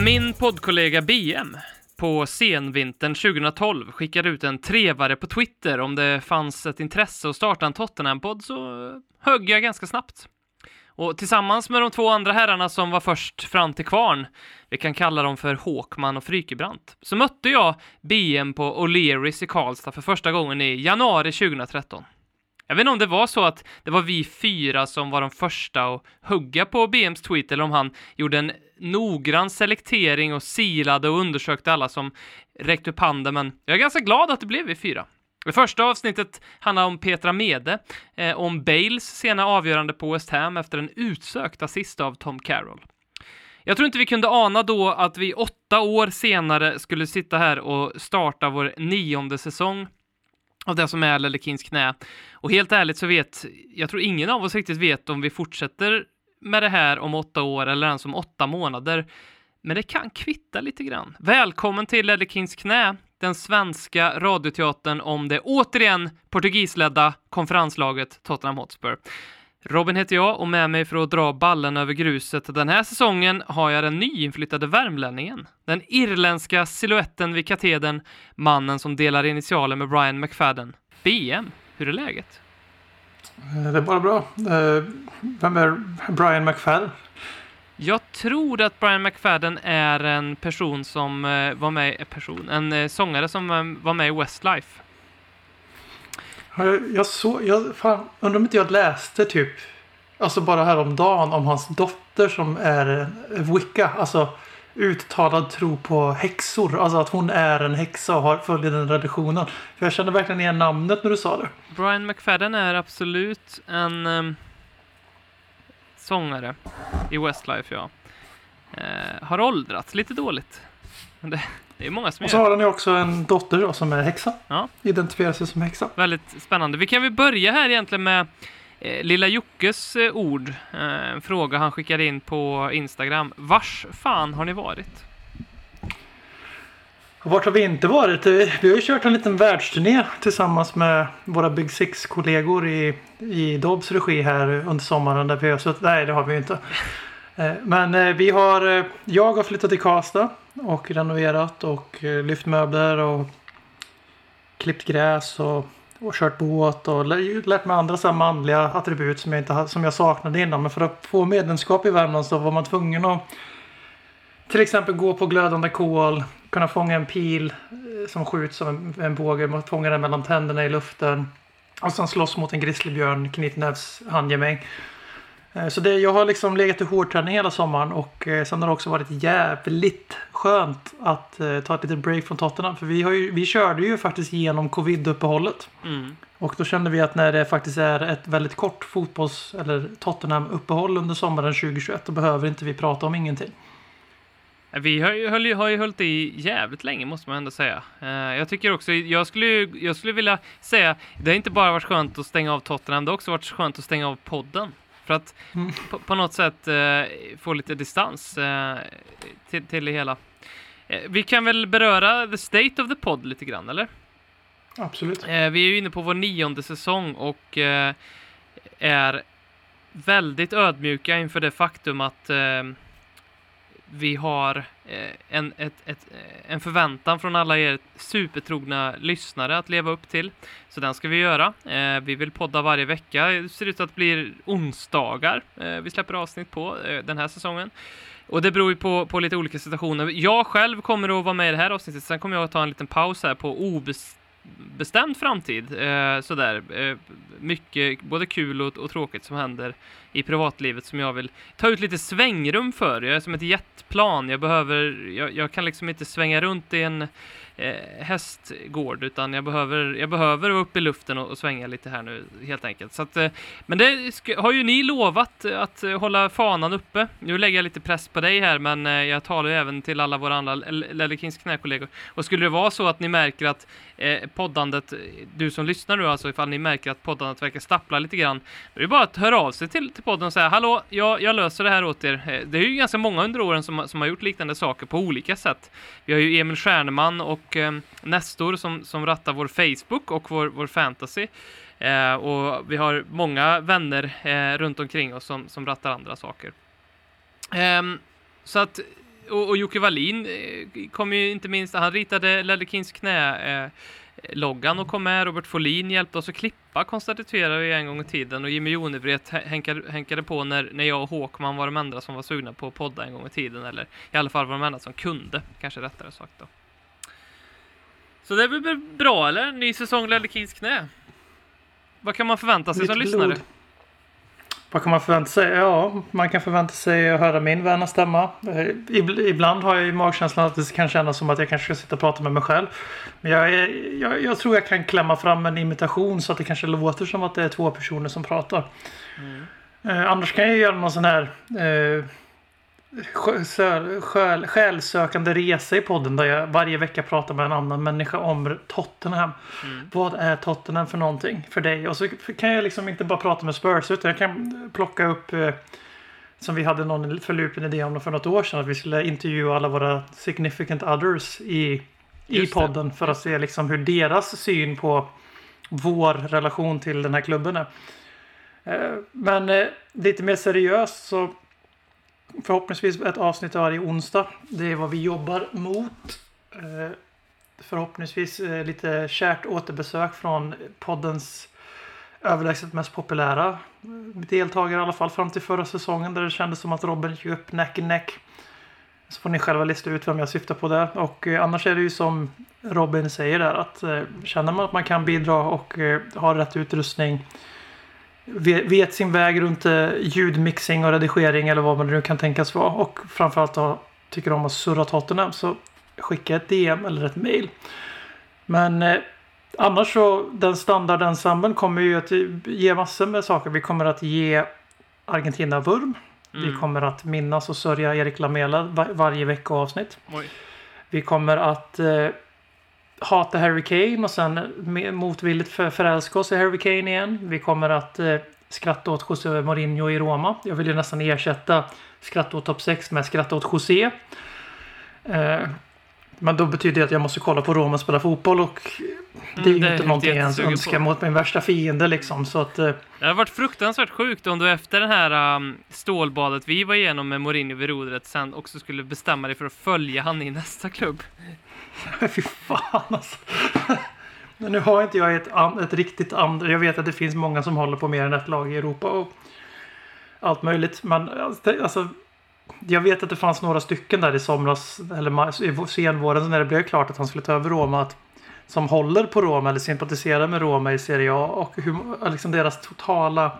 När min poddkollega BM på senvintern 2012 skickade ut en trevare på Twitter om det fanns ett intresse att starta en Tottenham-podd så högg jag ganska snabbt. Och tillsammans med de två andra herrarna som var först fram till kvarn, vi kan kalla dem för Håkman och Frykebrant, så mötte jag BM på O'Learys i Karlstad för första gången i januari 2013. Jag vet inte om det var så att det var vi fyra som var de första att hugga på BMs tweet eller om han gjorde en noggrann selektering och silade och undersökte alla som räckte upp handen, men jag är ganska glad att det blev vi fyra. Det första avsnittet handlar om Petra Mede, eh, om Bales sena avgörande på West Ham efter en utsökt assist av Tom Carroll. Jag tror inte vi kunde ana då att vi åtta år senare skulle sitta här och starta vår nionde säsong av det som är Lelekins knä. Och helt ärligt så vet, jag tror ingen av oss riktigt vet om vi fortsätter med det här om åtta år eller ens om åtta månader. Men det kan kvitta lite grann. Välkommen till Lelekins knä, den svenska radioteatern om det återigen portugisledda konferenslaget Tottenham Hotspur. Robin heter jag och med mig för att dra ballen över gruset den här säsongen har jag den nyinflyttade värmlänningen. Den irländska siluetten vid katedern, mannen som delar initialer med Brian McFadden. BM, hur är läget? Eh, Det är bara bra. Eh, Vem är Brian McFadden? Jag tror att Brian McFadden är en person som eh, var med, person, en sångare som var med i Westlife. Jag, jag, jag fan, undrar om inte jag läste typ, alltså bara häromdagen om hans dotter som är wicca. Alltså uttalad tro på häxor. Alltså att hon är en häxa och har, följer den traditionen. För jag kände verkligen igen namnet när du sa det. Brian McFadden är absolut en um, sångare i Westlife, ja. Uh, har åldrats lite dåligt. Men Det, det är många som Och så gör. har han ju också en dotter då, som är häxa. Ja. Identifierar sig som häxa. Väldigt spännande. Vi kan väl börja här egentligen med eh, lilla Jockes eh, ord. Eh, en fråga han skickade in på Instagram. Vars fan har ni varit? Och Vart har vi inte varit? Eh, Vi har ju kört en liten världsturné tillsammans med våra Big Six-kollegor i, i Dobbs regi här under sommaren. Där vi har suttit. Nej, det har vi ju inte. Eh, men eh, vi har, eh, jag har flyttat till Karlstad och renoverat och lyft möbler och klippt gräs och, och kört båt och lärt mig andra så här manliga attribut som jag, inte, som jag saknade innan. Men för att få medlemskap i Värmland så var man tvungen att till exempel gå på glödande kol, kunna fånga en pil som skjuts som en, en båge, fånga den mellan tänderna i luften. Och sen slåss mot en grizzlybjörn, knytnävshandgemäng. Så det, jag har liksom legat i hårdträning hela sommaren och eh, sen har det också varit jävligt skönt att eh, ta ett litet break från Tottenham. För vi, har ju, vi körde ju faktiskt genom covid-uppehållet. Mm. Och då kände vi att när det faktiskt är ett väldigt kort fotbolls eller Tottenham-uppehåll under sommaren 2021 då behöver inte vi prata om ingenting. Vi har ju, höll, har ju hållit i jävligt länge måste man ändå säga. Eh, jag tycker också, jag skulle, jag skulle vilja säga, det har inte bara varit skönt att stänga av Tottenham, det har också varit skönt att stänga av podden. För att Mm. på, på något sätt eh, få lite distans eh, till, till det hela. Eh, vi kan väl beröra the state of the pod lite grann, eller? Absolut. Eh, vi är ju inne på vår nionde säsong och eh, är väldigt ödmjuka inför det faktum att eh, vi har eh, en, ett, ett, eh, en förväntan från alla er supertrogna lyssnare att leva upp till. Så den ska vi göra. Eh, vi vill podda varje vecka. Det ser ut att bli onsdagar vi släpper avsnitt på den här säsongen. Och det beror ju på, på lite olika situationer. Jag själv kommer att vara med i det här avsnittet. Sen kommer jag att ta en liten paus här på obestämd bestämd framtid. Eh, sådär. Eh, mycket både kul och, och tråkigt som händer i privatlivet som jag vill ta ut lite svängrum för. Jag är som ett jetplan. Jag behöver, jag, jag kan liksom inte svänga runt i en eh, hästgård, utan jag behöver, jag behöver vara uppe i luften och, och svänga lite här nu, helt enkelt. Så att, eh, men det har ju ni lovat att eh, hålla fanan uppe. Nu lägger jag lite press på dig här, men eh, jag talar ju även till alla våra andra Lelle Kings knäkollegor. Och skulle det vara så att ni märker att eh, poddandet, du som lyssnar nu alltså, ifall ni märker att poddandet verkar stappla lite grann, då är det bara att höra av sig till, till podden och säga hallå, jag, jag löser det här åt er. Eh, Det är ju ganska många under åren som, som har gjort liknande saker på olika sätt. Vi har ju Emil Stjärneman och eh, Nestor som, som rattar vår Facebook och vår, vår fantasy. Eh, och vi har många vänner eh, runt omkring oss som, som rattar andra saker. Ehm, så att, och, och Jocke Wallin eh, kom ju inte minst, han ritade Lellekins knä eh, loggan och kom med. Robert Folin hjälpte oss att klippa konstaterade vi en gång i tiden och Jimmy Jonevret hänkade, hänkade på när, när jag och Håkman var de enda som var sugna på att podda en gång i tiden eller i alla fall var de enda som kunde, kanske rättare sagt då. Så det blir bra eller? Ny säsong Lellekins knä. Vad kan man förvänta sig Nytt som blod. lyssnare? Vad kan man förvänta sig? Ja, man kan förvänta sig att höra min vänna stämma. Eh, ib- Ibland har jag ju magkänslan att det kan kännas som att jag kanske ska sitta och prata med mig själv. Men jag, är, jag, jag tror jag kan klämma fram en imitation så att det kanske låter som att det är två personer som pratar. Eh, annars kan jag göra någon sån här eh, själ, själsökande resa i podden där jag varje vecka pratar med en annan människa om Tottenham. Vad är Tottenham för någonting för dig? Och så kan jag liksom inte bara prata med Spurs utan jag kan plocka upp eh, som vi hade någon förlupen idé om för något år sedan att vi skulle intervjua alla våra significant others i, i Just det. podden för att se liksom hur deras syn på vår relation till den här klubben är. Eh, Men eh, lite mer seriöst så förhoppningsvis ett avsnitt varje onsdag. Det är vad vi jobbar mot. Eh, förhoppningsvis eh, lite kärt återbesök från poddens överlägset mest populära eh, deltagare i alla fall fram till förra säsongen där det kändes som att Robin gick upp neck i neck. Så får ni själva lista ut vem jag syftar på där. Och eh, annars är det ju som Robin säger där att eh, känner man att man kan bidra och eh, har rätt utrustning vet, sin väg runt eh, ljudmixing och redigering eller vad man nu kan tänkas vara och framförallt ha, tycker om att surra Tottenham så skicka ett DM eller ett mail. Men eh, annars så den standardensemblen kommer ju att ge massor med saker. Vi kommer att ge Argentina vurm. Vi Mm. kommer att minnas och sörja Erik Lamela var, varje vecka avsnitt. Oj. Vi kommer att eh, hata Harry Kane och sen motvilligt för, förälska oss i Harry Kane igen. Vi kommer att eh, skratta åt José Mourinho i Roma. Jag vill ju nästan ersätta skratta åt topp 6 med skratta åt José. Eh, men då betyder det att jag måste kolla på Roma spela fotboll och det är ju Mm, det är inte jag någonting jag ens önskar på. mot min värsta fiende liksom. Så att eh, Det hade varit fruktansvärt sjukt om du efter det här um, stålbadet vi var igenom med Mourinho vid rodret sen också skulle bestämma dig för att följa han i nästa klubb. Fy fan alltså. Men nu har inte jag ett, ett riktigt andra. Jag vet att det finns många som håller på mer än ett lag i Europa och allt möjligt. Men alltså, alltså jag vet att det fanns några stycken där i somras eller i senvåren när det blev klart att han skulle ta över Roma. Att, som håller på Roma eller sympatiserar med Roma i Serie A och hur, liksom deras totala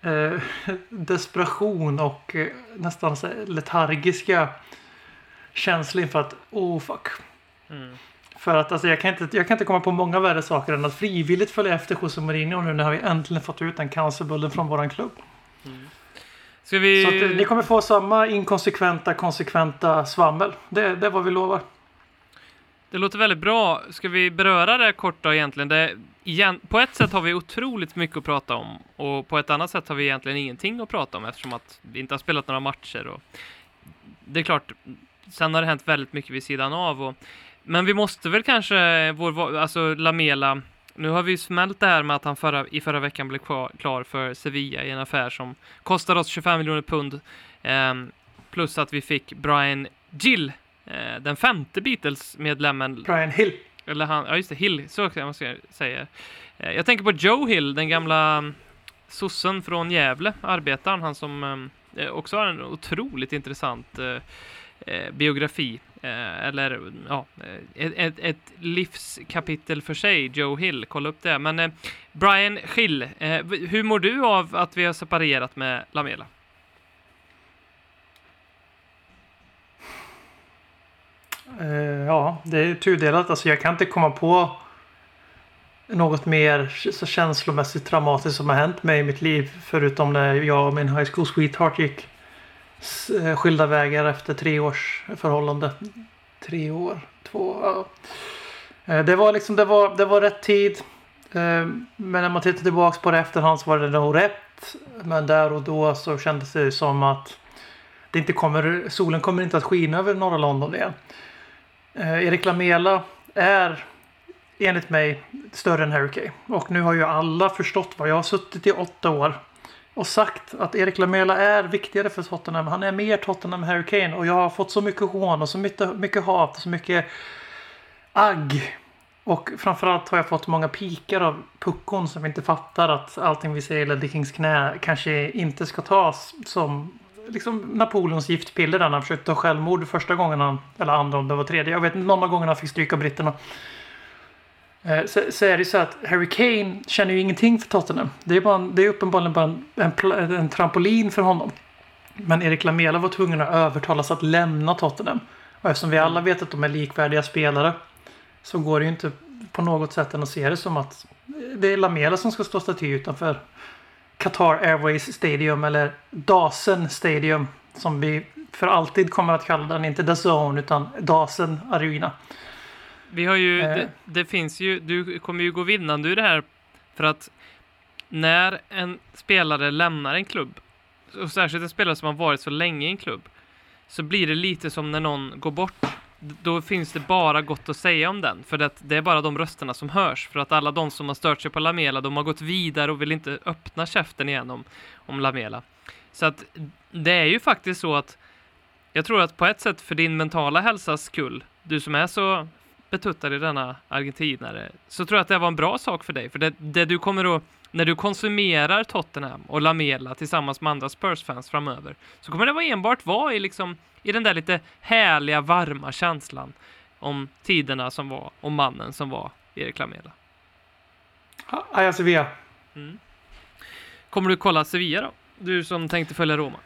eh, desperation och eh, nästan så letargiska känsla inför att oh fuck. Mm. För att alltså, jag, kan inte, jag kan inte komma på många värre saker än att frivilligt följa efter José Mourinho nu när vi äntligen fått ut den cancerbullen från våran klubb. Ska vi... Så att, eh, ni kommer få samma inkonsekventa, konsekventa svammel. Det, det är vad vi lovar. Det låter väldigt bra. Ska vi beröra det kort då egentligen? Det, igen, på ett sätt har vi otroligt mycket att prata om och på ett annat sätt har vi egentligen ingenting att prata om eftersom att vi inte har spelat några matcher. Och det är klart, sen har det hänt väldigt mycket vid sidan av. Och, men vi måste väl kanske, vår, alltså Lamela, nu har vi smält det här med att han förra, i förra veckan blev klar, klar för Sevilla i en affär som kostar oss 25 miljoner pund. ehm, plus att vi fick Brian Gill, eh, den femte Beatles-medlemmen Brian Hill. eller han, ja just det, Hill, så kan man säga-. Eh, Jag tänker på Joe Hill, den gamla mm, sossen från Gävle, arbetaren, han som mm, eh, också har en otroligt intressant eh, eh, biografi. Eh, eller ja, ett, ett, ett livskapitel för sig, Joe Hill, kolla upp det. Men eh, Brian Hill, eh, hur mår du av att vi har separerat med Lamela? Eh, ja, det är tudelat. Alltså jag kan inte komma på något mer så känslomässigt traumatiskt som har hänt mig i mitt liv. Förutom när jag och min high school sweetheart gick Eh, skilda vägar efter tre års förhållande. Tre år, två, ja. Eh, det var liksom, det var, det var rätt tid. Eh, men när man tittar tillbaks på det i efterhand så var det nog rätt. Men där och då så kändes det som att det inte kommer, solen kommer inte att skina över norra London igen. Erik Lamela är enligt mig större än Harry Kane. Och nu har ju alla förstått vad jag har suttit i åtta år och sagt att Erik Lamela är viktigare för Tottenham. Han är mer Tottenham än Harry Kane och jag har fått så mycket hån och så mycket, mycket hat och så mycket agg. Och framförallt har jag fått många pikar av puckon som inte fattar att allting vi säger i Ledley Kings knä kanske inte ska tas som liksom Napoleons giftpiller där när han försökte ta självmord första gången han, eller andra om det var tredje. Jag vet inte, någon av gångerna han fick stryka britterna. Eh, så, så är det så att Harry Kane känner ju ingenting för Tottenham. Det är, bara en, det är uppenbarligen bara en, en, en trampolin för honom. Men Erik Lamela var tvungen att övertalas att lämna Tottenham. Och eftersom vi alla vet att de är likvärdiga spelare så går det ju inte på något sätt än att se det som att det är Lamela som ska stå staty utanför Qatar Airways Stadium eller Dasen Stadium som vi för alltid kommer att kalla den. Inte The Zone utan Dasen Arena. Vi har ju, Eh. det, det finns ju, du kommer ju gå vinnande ur det här för att när en spelare lämnar en klubb, och särskilt en spelare som har varit så länge i en klubb, så blir det lite som när någon går bort. Då finns det bara gott att säga om den, för att det är bara de rösterna som hörs. För att alla de som har stört sig på Lamela, de har gått vidare och vill inte öppna käften igen om, om Lamela. Så att det är ju faktiskt så att jag tror att på ett sätt för din mentala hälsas skull, du som är så betuttad i denna argentinare, så tror jag att det var en bra sak för dig. För det, det du kommer att, när du konsumerar Tottenham och Lamela tillsammans med andra Spurs-fans framöver, så kommer det vara enbart vara i, liksom, i den där lite härliga, varma känslan om tiderna som var och mannen som var Erik Lamela. Aja Sevilla. Kommer du kolla Sevilla då? Du som tänkte följa Roma.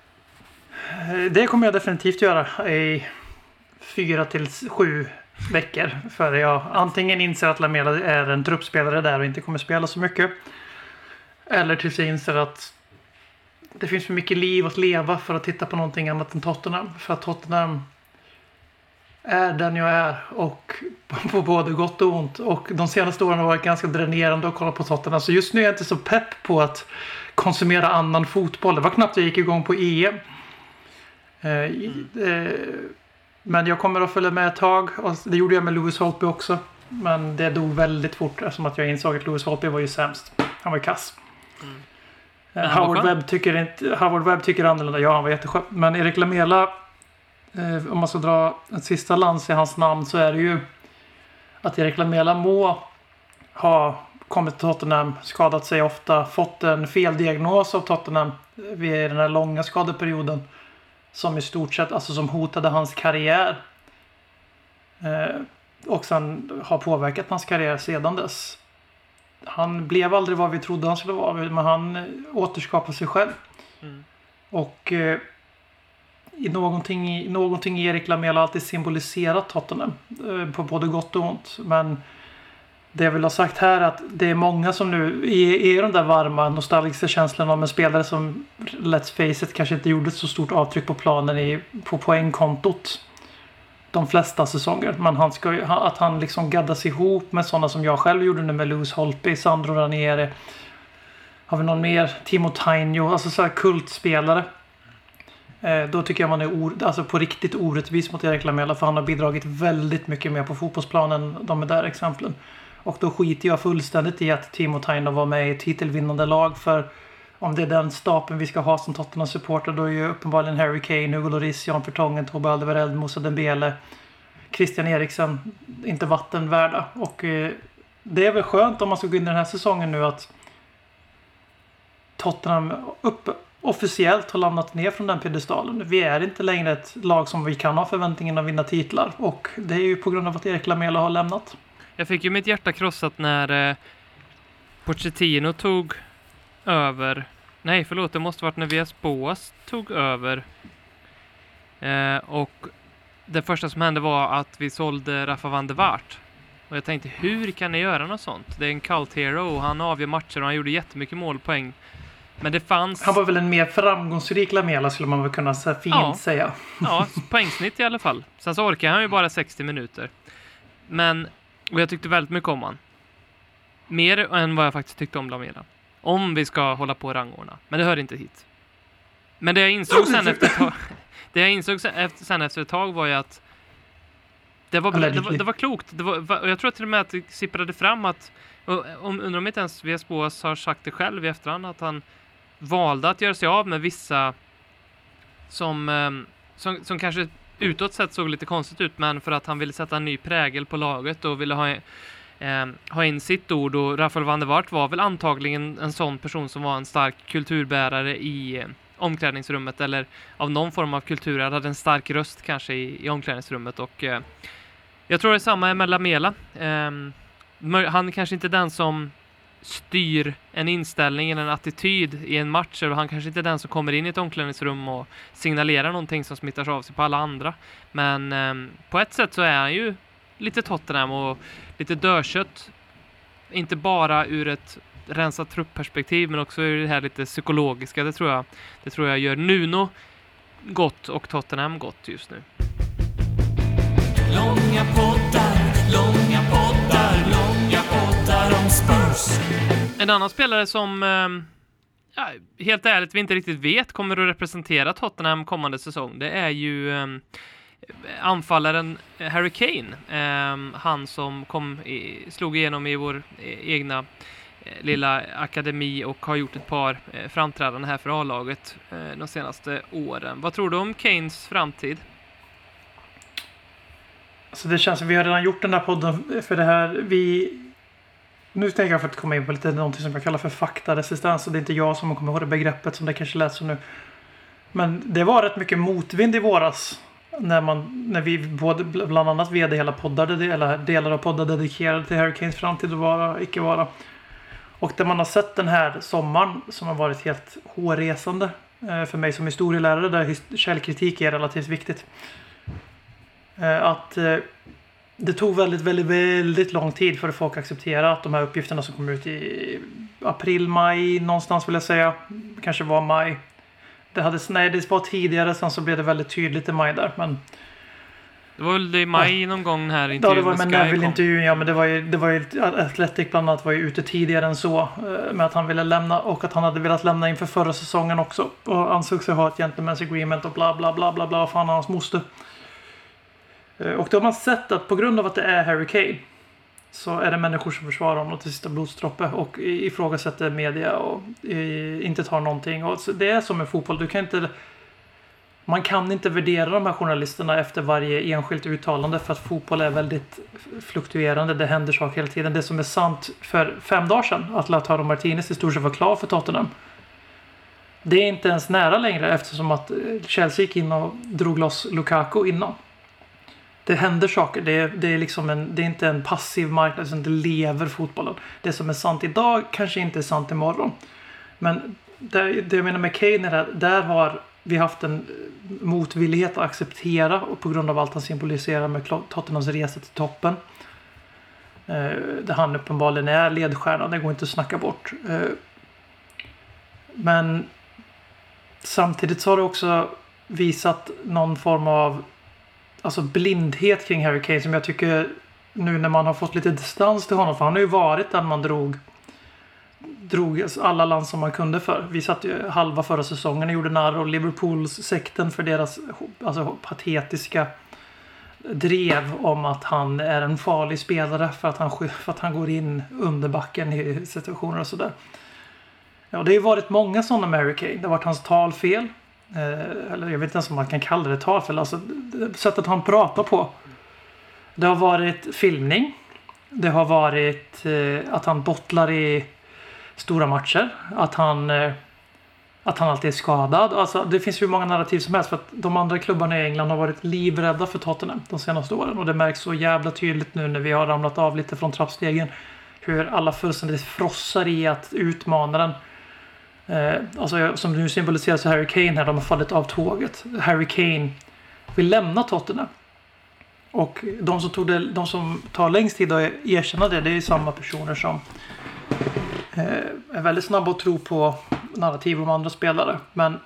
Eh, Det kommer jag definitivt göra i fyra till sju veckor. För jag antingen inser att Lamela är en truppspelare där och inte kommer spela så mycket. Eller tills jag inser att det finns för mycket liv att leva för att titta på någonting annat än Tottenham. För att Tottenham är den jag är och på både gott och ont. Och de senaste åren har varit ganska dränerande att kolla på Tottenham. Så just nu är jag inte så pepp på att konsumera annan fotboll. Det var knappt jag gick igång på EM. Eh, i- eh, Men jag kommer att följa med ett tag. Och det gjorde jag med Lewis Holtby också. Men det dog väldigt fort eftersom att jag insåg att Lewis Holtby var ju sämst. Han var ju kass. Eh, han var Howard. Webb tycker inte, Howard Webb tycker annorlunda. Ja, han var jätteskön. Men Erik Lamela, eh, om man ska dra en sista lans i hans namn så är det ju att Erik Lamela må ha kommit till Tottenham, skadat sig ofta, fått en feldiagnos av Tottenham vid den här långa skadeperioden. Som i stort sett, alltså som hotade hans karriär. Eh, och sen har påverkat hans karriär sedan dess. Han blev aldrig vad vi trodde han skulle vara, men han återskapade sig själv. Mm. Och eh, i någonting, någonting i Erik Lamela alltid symboliserat Tottenham. Eh, på både gott och ont. Men det jag vill ha sagt här är att det är många som nu är, är de där varma nostalgiska känslorna om en spelare som Let's face it kanske inte gjorde ett så stort avtryck på planen i, på poängkontot. De flesta säsonger. Men han ska, att han liksom gaddas ihop med sådana som jag själv gjorde nu med Lewis Holtby, Sandro Ranieri. Har vi någon mer? Timo Tainio. Alltså så här kultspelare. Eh, då tycker jag man är or- alltså på riktigt orättvis mot Erik Lamela för han har bidragit väldigt mycket mer på fotbollsplanen än de där exemplen. Och då skiter jag fullständigt i att Timo Taino var med i titelvinnande lag för om det är den stapeln vi ska ha som Tottenham-supporter då är ju uppenbarligen Harry Kane, Hugo Lloris, Jan Vertongen, Tobbe Alderweireld, Moussa Dembele, Christian Eriksen inte vatten värda. Och eh, det är väl skönt om man ska gå in i den här säsongen nu att Tottenham upp, officiellt har landat ner från den piedestalen. Vi är inte längre ett lag som vi kan ha förväntningen att vinna titlar. Och det är ju på grund av att Erik Lamela har lämnat. Jag fick ju mitt hjärta krossat när eh, Pochettino tog över. Nej, förlåt, det måste varit när Vias Boas tog över. Eh, och det första som hände var att vi sålde Rafa van der Vaart. Och jag tänkte, hur kan ni göra något sånt? Det är en cult hero och han avgör matcher och han gjorde jättemycket målpoäng. Men det fanns... Han var väl en mer framgångsrik Lamela skulle man väl kunna så fint Ja. säga. Ja, poängsnitt i alla fall. Sen så orkar han ju bara 60 minuter. Men, och jag tyckte väldigt mycket om han. Mer än vad jag faktiskt tyckte om Lamela. Om vi ska hålla på och rangordna. Men det hör inte hit. Men det jag insåg sen efter ett tag, det jag insåg sen efter, sen efter ett tag var ju att det var, det var, det var klokt. Det var, och jag tror till och med att det sipprade fram att, om, undrar om inte ens VS Boas har sagt det själv i efterhand, att han valde att göra sig av med vissa som, ehm, som, som kanske utåt sett såg lite konstigt ut, men för att han ville sätta en ny prägel på laget och ville ha, eh, ha in sitt ord. Och Rafael van der Vaart var väl antagligen en sån person som var en stark kulturbärare i eh, omklädningsrummet eller av någon form av kultur. Han hade en stark röst kanske i, i omklädningsrummet och eh, jag tror det är samma med Lamela. Eh, han är kanske inte den som styr en inställning eller en attityd i en match. Han kanske inte är den som kommer in i ett omklädningsrum och signalerar någonting som smittar av sig på alla andra. Men eh, på ett sätt så är han ju lite Tottenham och lite dödkött. Inte bara ur ett rensat truppperspektiv men också ur det här lite psykologiska. Det tror jag, det tror jag gör Nuno gott och Tottenham gott just nu. Långa poddar, långa Spurs. En annan spelare som ehm, ja, helt ärligt vi inte riktigt vet kommer att representera Tottenham kommande säsong. Det är ju ehm, anfallaren Harry Kane. Ehm, han som kom i, slog igenom i vår eh, egna eh, lilla akademi och har gjort ett par eh, framträdanden här för A-laget de senaste åren. Vad tror du om Kanes framtid? Så det känns som vi har redan gjort den här podden för det här. Vi... Nu tänker jag för att komma in på lite någonting som jag kallar för faktaresistens. Och det är inte jag som kommer ihåg det begreppet som det kanske lät som nu. Men det var rätt mycket motvind i våras. När, man, när vi både bland annat vd hela poddar, eller delar av poddar dedikerade till Hurricanes framtid och vara, icke vara. Och det man har sett den här sommaren som har varit helt hårresande. Eh, för mig som historielärare där källkritik är relativt viktigt. Eh, att eh, det tog väldigt, väldigt, väldigt lång tid för folk att acceptera att de här uppgifterna som kom ut i april, maj någonstans vill jag säga. Kanske var maj. Det, hade, nej, det var tidigare, sen så blev det väldigt tydligt i maj där. Men Det var väl i maj någon gång här Ja, intervjun det var med med. Neville-intervjun, ja. Men det var ju, det var ju, Athletic bland annat var ju ute tidigare än så. eh, Med att han ville lämna och att han hade velat lämna inför förra säsongen också. Och ansåg sig ha ett gentleman's agreement och bla bla bla bla bla. Fan hans moster. Eh, och då har man sett att på grund av att det är Harry Kane. Så är det människor som försvarar honom till sista blodsdroppe och ifrågasätter media och inte tar någonting. Och så det är som med fotboll. Du kan inte man kan inte värdera de här journalisterna efter varje enskilt uttalande för att fotboll är väldigt fluktuerande. Det händer saker hela tiden. Det som är sant för fem dagar sedan, att Lautaro Martinez i stort sett var klar för Tottenham. Det är inte ens nära längre eftersom att eh, Chelsea gick in och drog loss Lukaku innan. Det händer saker. Det är, det är, liksom en, det är inte en passiv marknad, utan det lever fotbollen. Det som är sant idag kanske inte är sant imorgon. Men det, det jag menar med Kane är att där har vi haft en motvillighet att acceptera och på grund av allt han symboliserar med Tottenhams resa till toppen. Eh, där han uppenbarligen är ledstjärnan, det går inte att snacka bort. Eh, men samtidigt så har det också visat någon form av alltså blindhet kring Harry Kane som jag tycker nu när man har fått lite distans till honom. För han har ju varit den man drog drog alla land som man kunde för. Vi satt ju halva förra säsongen och gjorde narr av Liverpools sekten för deras alltså, patetiska drev om att han är en farlig spelare för att han, för att han går in under backen i situationer och sådär. Ja, det har ju varit många sådana med Harry Kane. Det har varit hans talfel. fel. Eh, eller jag vet inte ens om man kan kalla det tafel. Alltså sättet han pratar på. Det har varit filmning. Det har varit eh, att han bottlar i stora matcher. Att han, eh, att han alltid är skadad. Alltså, det finns hur många narrativ som helst. För att de andra klubbarna i England har varit livrädda för Tottenham de senaste åren. Och det märks så jävla tydligt nu när vi har ramlat av lite från trappstegen. Hur alla fullständigt frossar i att utmana den. Eh, alltså, som nu symboliseras av Harry Kane här, de har fallit av tåget. Harry Kane vill lämna Tottenham. Och de som, tog det, de som tar längst tid att erkänna det, det är samma personer som eh, är väldigt snabba att tro på narrativ om andra spelare. Men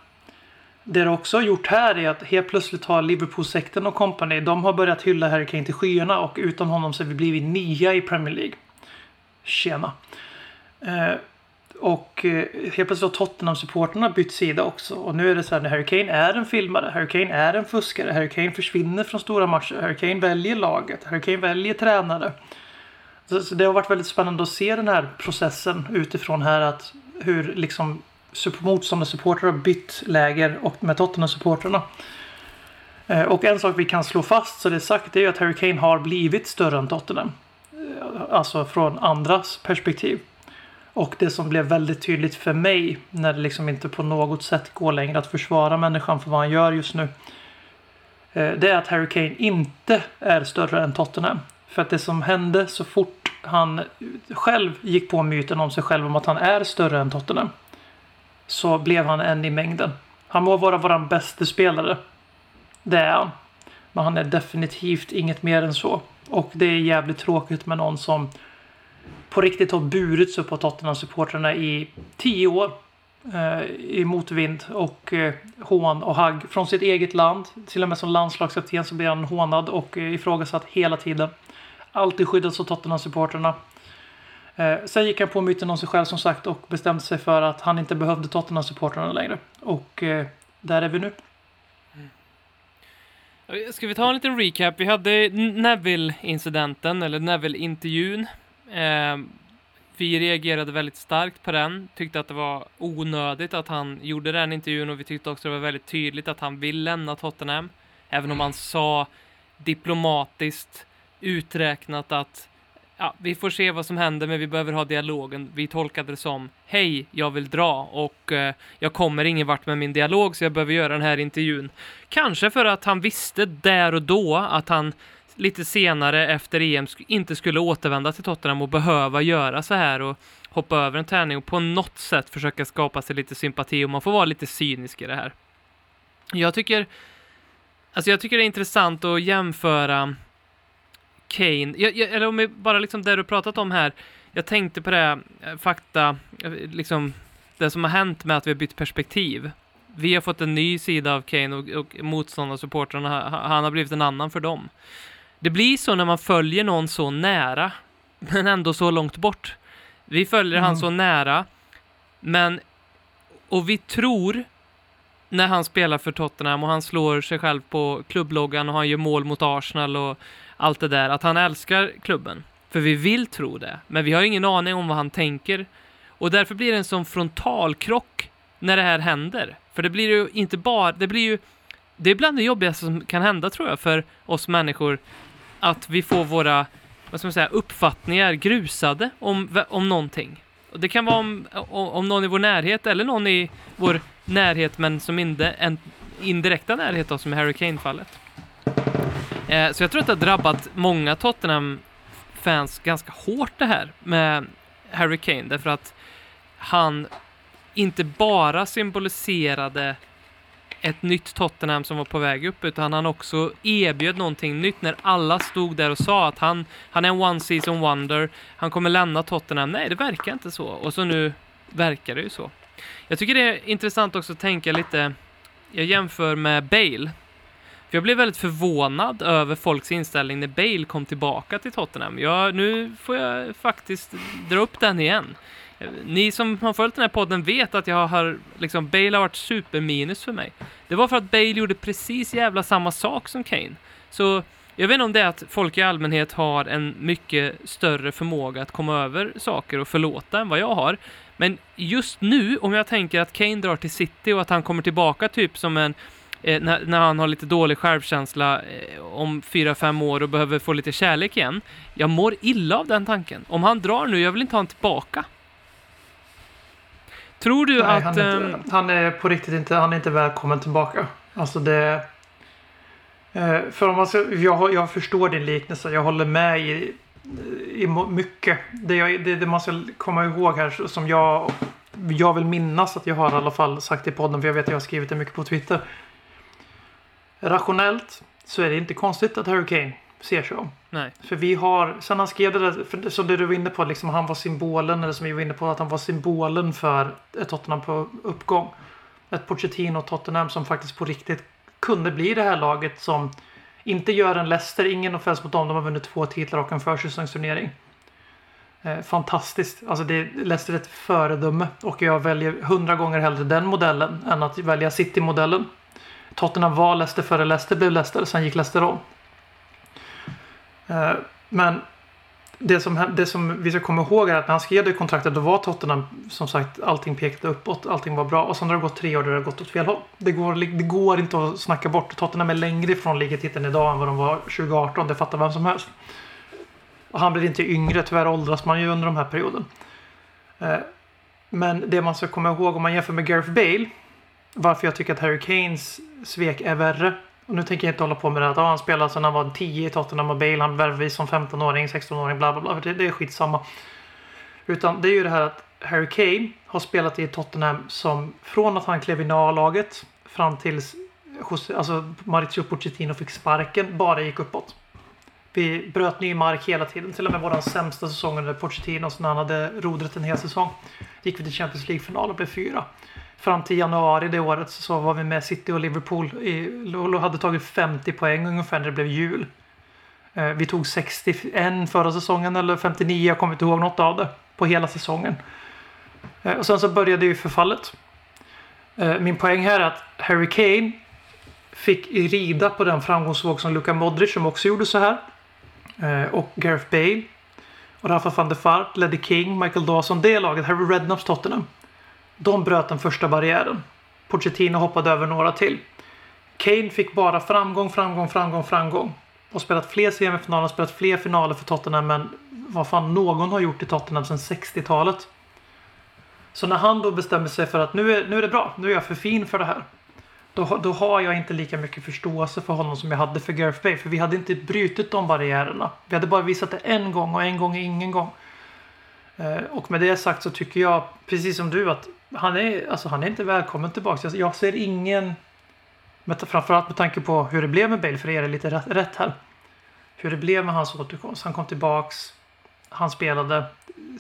det de också har gjort här är att helt plötsligt har Liverpool-sekten och company, de har börjat hylla Harry Kane till skyarna och utan honom så har vi blivit nia i Premier League. Tjena. Eh, och eh, helt plötsligt har Tottenham-supporterna bytt sida också. Och nu är det så här, när Harry Kane är en filmare, Harry Kane är en fuskare, Harry Kane försvinner från stora matcher, Harry Kane väljer laget, Harry Kane väljer tränare. Så, så det har varit väldigt spännande att se den här processen utifrån här att hur liksom motståndarsupportrar har bytt läger och med Tottenham-supporterna. Eh, och en sak vi kan slå fast så det är sagt det är ju att Harry Kane har blivit större än Tottenham. Eh, alltså från andras perspektiv. Och det som blev väldigt tydligt för mig när det liksom inte på något sätt går längre att försvara människan för vad han gör just nu. Eh, det är att Harry Kane inte är större än Tottenham. För att det som hände så fort han själv gick på myten om sig själv om att han är större än Tottenham. Så blev han en i mängden. Han må vara våran bästa spelare. Det är han. Men han är definitivt inget mer än så. Och det är jävligt tråkigt med någon som på riktigt har burits upp av Tottenham-supportrarna i tio år. Eh, I motvind och eh, hån och hagg från sitt eget land. Till och med som landslagskapten så blir han hånad och eh, ifrågasatt hela tiden. Alltid skyddats av Tottenham-supportrarna. Eh, sen gick han på myten om sig själv som sagt och bestämde sig för att han inte behövde Tottenham-supportrarna längre. Och eh, där är vi nu. Mm. Ska vi ta en liten recap? Vi hade Neville-incidenten, eller Neville-intervjun. Eh, vi reagerade väldigt starkt på den, tyckte att det var onödigt att han gjorde den intervjun och vi tyckte också det var väldigt tydligt att han vill lämna Tottenham. Även om han sa diplomatiskt uträknat att ja, vi får se vad som händer men vi behöver ha dialogen. Vi tolkade det som hej, jag vill dra och eh, jag kommer ingen vart med min dialog så jag behöver göra den här intervjun. Kanske för att han visste där och då att han lite senare efter EM inte skulle återvända till Tottenham och behöva göra så här och hoppa över en träning och på något sätt försöka skapa sig lite sympati och man får vara lite cynisk i det här. Jag tycker, alltså jag tycker det är intressant att jämföra Kane, jag, jag, eller om vi bara liksom det du pratat om här, jag tänkte på det, eh, fakta, eh, liksom det som har hänt med att vi har bytt perspektiv. Vi har fått en ny sida av Kane och, och motståndarsupportrarna, han har blivit en annan för dem. Det blir så när man följer någon så nära, men ändå så långt bort. Vi följer han Mm. så nära, men och vi tror när han spelar för Tottenham och han slår sig själv på klubbloggan och han gör mål mot Arsenal och allt det där, att han älskar klubben. För vi vill tro det, men vi har ingen aning om vad han tänker. Och därför blir det en sån frontalkrock när det här händer. För det blir ju inte bara, det blir ju, det är bland det jobbigaste som kan hända tror jag för oss människor. Att vi får våra, vad ska man säga, uppfattningar grusade om, om någonting. Och det kan vara om, om, någon i vår närhet eller någon i vår närhet men som inte en indirekta närhet då, som i Harry Kane-fallet. Eh, så jag tror att det har drabbat många Tottenham-fans ganska hårt det här med Harry Kane, därför att han inte bara symboliserade ett nytt Tottenham som var på väg upp, utan han också erbjöd någonting nytt när alla stod där och sa att han, han är en one season wonder, han kommer lämna Tottenham. Nej, det verkar inte så. Och så nu verkar det ju så. Jag tycker det är intressant också att tänka lite, jag jämför med Bale. För jag blev väldigt förvånad över folks inställning när Bale kom tillbaka till Tottenham. Ja, nu får jag faktiskt dra upp den igen. Ni som har följt den här podden vet att jag har, liksom, Bale har varit superminus för mig. Det var för att Bale gjorde precis jävla samma sak som Kane. Så jag vet inte om det är att folk i allmänhet har en mycket större förmåga att komma över saker och förlåta än vad jag har. Men just nu, om jag tänker att Kane drar till City och att han kommer tillbaka typ som en eh, när, när han har lite dålig självkänsla eh, om fyra fem år och behöver få lite kärlek igen. Jag mår illa av den tanken. Om han drar nu, jag vill inte ha honom tillbaka. Tror du Nej, att... han, är ehm, inte, han är på riktigt inte, han är inte välkommen tillbaka. Alltså det... Eh, för om man ska, jag, jag förstår din liknelse. Jag håller med i, i mycket. Det, jag, det, det man ska komma ihåg här som jag, jag vill minnas att jag har i alla fall sagt i podden. För jag vet att jag har skrivit det mycket på Twitter. Rationellt så är det inte konstigt att Harry Kane om. Nej. För vi har, sen han skrev det där, för, som det du var inne på, liksom, han var symbolen, eller som vi var inne på, att han var symbolen för ett Tottenham på uppgång. Ett Pochettino Tottenham som faktiskt på riktigt kunde bli det här laget som inte gör en Leicester, ingen offens mot dem, de har vunnit två titlar och en försäsongsturnering. Eh, fantastiskt. Alltså det, Leicester är ett föredöme och jag väljer hundra gånger hellre den modellen än att välja City-modellen. Tottenham var Leicester före Leicester blev Leicester, sen gick Leicester om. Eh, men det som, det som vi ska komma ihåg är att när han skrev det kontraktet då var Tottenham som sagt allting pekade uppåt, allting var bra och sen har det gått tre år där det har gått åt fel håll. Det går, det går inte att snacka bort. Tottenham är längre ifrån ligatiteln idag än vad de var 2018, det fattar vem som helst. Och han blir inte yngre, tyvärr åldras man ju under de här perioden. Eh, men det man ska komma ihåg om man jämför med Gareth Bale, varför jag tycker att Harry Kanes svek är värre. Och nu tänker jag inte hålla på med det att han spelade sedan alltså han var 10 i Tottenham och Bale han värvades som 15-åring, 16-åring, bla bla bla. Det, det är skitsamma. Utan det är ju det här att Harry Kane har spelat i Tottenham som från att han klev in i A-laget fram tills Jose- alltså Maurizio Pochettino fick sparken bara gick uppåt. Vi bröt ny mark hela tiden. Till och med vår sämsta säsong under Pochettino när han hade rodret en hel säsong. Gick vi till Champions League-final och blev fyra. Fram till januari det året så var vi med City och Liverpool. I, och hade tagit 50 poäng ungefär när det blev jul. Eh, vi tog 61 förra säsongen eller 59, jag kommer inte ihåg något av det. På hela säsongen. Eh, och sen så började ju förfallet. Eh, min poäng här är att Harry Kane fick rida på den framgångsvåg som Luka Modric som också gjorde så här. Och Gareth Bale. Och Rafa van der Fart, Leddy King, Michael Dawson. Det laget, Harry Redknapps Tottenham. De bröt den första barriären. Pochettino hoppade över några till. Kane fick bara framgång, framgång, framgång, framgång. Och spelat fler semifinaler, spelat fler finaler för Tottenham än vad fan någon har gjort i Tottenham sedan 60-talet. Så när han då bestämmer sig för att nu är, nu är det bra, nu är jag för fin för det här. Då, har- då har jag inte lika mycket förståelse för honom som jag hade för Gareth Bale. För vi hade inte brutit de barriärerna. Vi hade bara visat det en gång och en gång är ingen gång. Eh, och med det sagt så tycker jag, precis som du, att han är, alltså, han är inte välkommen tillbaka. Jag, jag ser ingen, med, framförallt med tanke på hur det blev med Bale, för er är lite rätt, rätt här. Hur det blev med hans återkomst. Han kom tillbaks, han spelade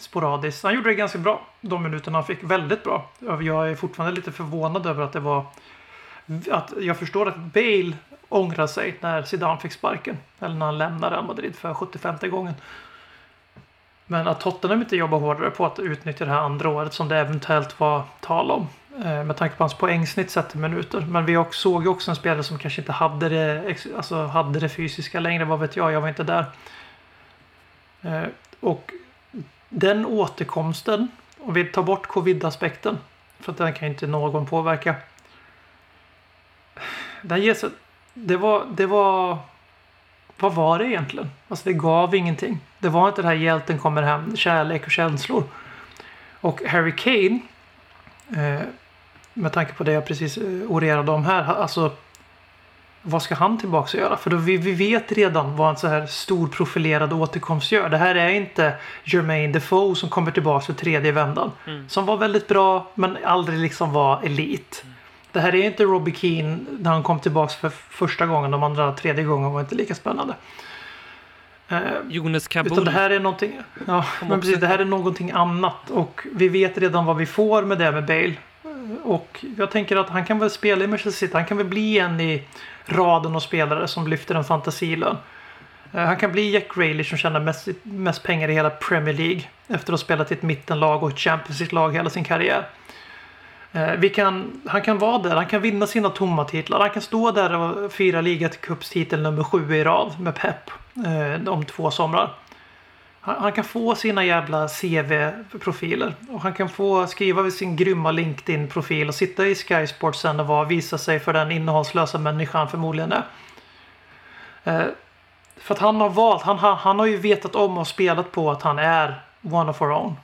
sporadiskt. Han gjorde det ganska bra, de minuterna han fick. Väldigt bra. Jag är fortfarande lite förvånad över att det var att jag förstår att Bale ångrar sig när Zidane fick sparken. Eller när han lämnade Real Madrid för 75 gången. Men att Tottenham inte jobbar hårdare på att utnyttja det här andra året som det eventuellt var tal om. Eh, med tanke på hans poängsnitt sett i minuter. Men vi såg ju också en spelare som kanske inte hade det, alltså hade det fysiska längre. Vad vet jag, jag var inte där. Eh, och den återkomsten, om vi tar bort covid-aspekten. För att den kan inte någon påverka. Den ges, det var, det var, vad var det egentligen? Alltså det gav ingenting. Det var inte det här hjälten kommer hem, kärlek och känslor. Och Harry Kane, eh, med tanke på det jag precis eh, orerade om här, alltså vad ska han tillbaka och göra? För då vi, vi vet redan vad en så här stor profilerad återkomst gör. Det här är inte Jermaine Defoe som kommer tillbaka för tredje vändan. Som var väldigt bra men aldrig liksom var elit. Det här är inte Robbie Keane när han kom tillbaka för första gången. De andra tredje gången var inte lika spännande. Eh, Jonas utan Kabul. det här är någonting, ja, men precis, det här är någonting annat. Och vi vet redan vad vi får med det med Bale. Och jag tänker att han kan väl spela i Manchester City. Han kan väl bli en i raden av spelare som lyfter en fantasilön. Eh, Han kan bli Jack Grealish som tjänar mest, mest pengar i hela Premier League. Efter att ha spelat i ett mittenlag och ett Champions League-lag hela sin karriär. Eh, vi kan, han kan vara där, han kan vinna sina tomma titlar. Han kan stå där och fira ligacupstitel nummer sju i rad med Pep eh, om två somrar. Han, han kan få sina jävla CV-profiler. Och han kan få skriva sin grymma LinkedIn-profil och sitta i Sky Sports sen och vara, visa sig för den innehållslösa människan förmodligen är. Eh, för att han har valt, han, har- han har ju vetat om och spelat på att han är one of our own.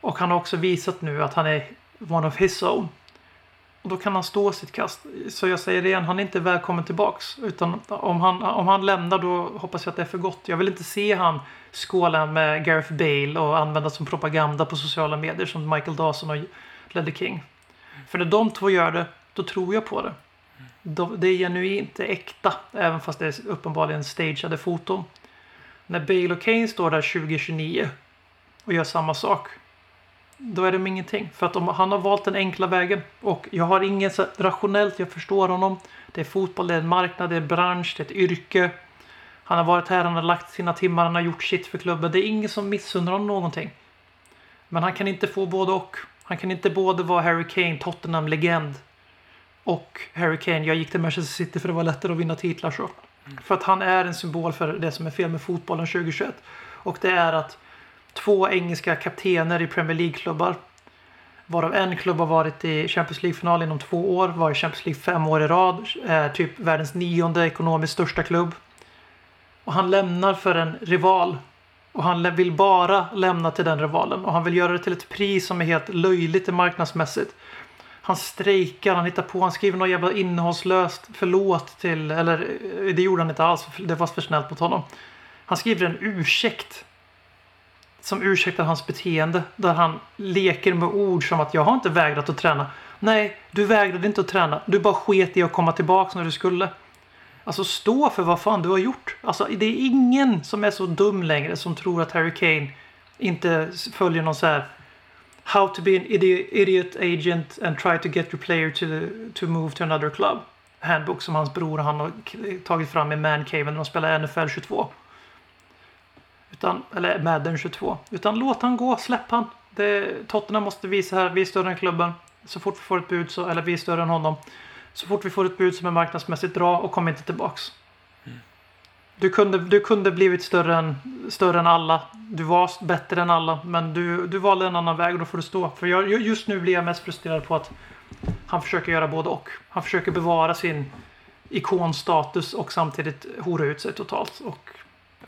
Och han har också visat nu att han är one of his own. Och då kan han stå sitt kast. Så jag säger det igen, han är inte välkommen tillbaks. Utan om han, om han lämnar då hoppas jag att det är för gott. Jag vill inte se han skåla med Gareth Bale och använda som propaganda på sociala medier som Michael Dawson och Ledder King. För när de två gör det, då tror jag på det. De- Det är genuint det är äkta, även fast det är uppenbarligen stageade foton. När Bale och Kane står där 2029 och gör samma sak. Då är de ingenting. För att de, han har valt den enkla vägen. Och jag har inget så rationellt, jag förstår honom. Det är fotboll, det är en marknad, det är en bransch, det är ett yrke. Han har varit här, han har lagt sina timmar, han har gjort shit för klubben. Det är ingen som missunnar honom någonting. Men han kan inte få både och. Han kan inte både vara Harry Kane, Tottenham-legend och Harry Kane, jag gick till Manchester City för det var lättare att vinna titlar så. För att han är en symbol för det som är fel med fotbollen 2021. Och det är att två engelska kaptener i Premier League-klubbar varav en klubb har varit i Champions League-final inom två år, var i Champions League fem år i rad, är typ världens nionde ekonomiskt största klubb. Och han lämnar för en rival. Och han vill bara lämna till den rivalen. Och han vill göra det till ett pris som är helt löjligt marknadsmässigt. Han strejkar, han hittar på, han skriver något jävla innehållslöst förlåt till, eller eh, det gjorde han inte alls, det var för snällt mot honom. Han skriver en ursäkt. Som ursäktar hans beteende. Där han leker med ord som att jag har inte vägrat att träna. Nej, du vägrade inte att träna. Du bara sket i att komma tillbaka när du skulle. Alltså stå för vad fan du har gjort. Alltså det är ingen som är så dum längre som tror att Harry Kane inte följer någon så här How to be an idiot, agent and try to get your player to, to move to another club. Handbook som hans bror och han har tagit fram i Man Cave när de spelar NFL 22. Utan, eller Madden 22. Utan låt han gå, släpp han. Det, Tottenham måste visa här, vi är större än klubben. Så fort vi får ett bud, så, eller vi är större än honom. Så fort vi får ett bud som är marknadsmässigt bra och kom inte tillbaks. Du kunde, du kunde blivit större än, större än alla. Du var bättre än alla. Men du, du valde en annan väg och då får du stå. För jag, just nu blir jag mest frustrerad på att han försöker göra både och. Han försöker bevara sin ikonstatus och samtidigt hora ut sig totalt. Och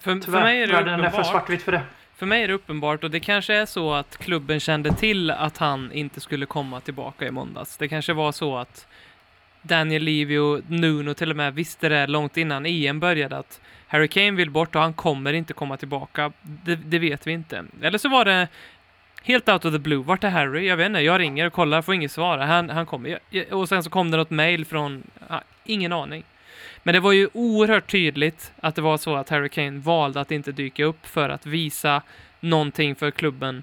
för, för tyvärr, mig är det världen är för uppenbart. svartvitt för det. För mig är det uppenbart och det kanske är så att klubben kände till att han inte skulle komma tillbaka i måndags. Det kanske var så att Daniel Levy och Nuno till och med visste det långt innan EM började att Harry Kane vill bort och han kommer inte komma tillbaka. Det, det vet vi inte. Eller så var det helt out of the blue. Vart är Harry? Jag vet inte. Jag ringer och kollar, får inget svar. Han, han kommer. Och sen så kom det något mail från... Ja, ingen aning. Men det var ju oerhört tydligt att det var så att Harry Kane valde att inte dyka upp för att visa någonting för klubben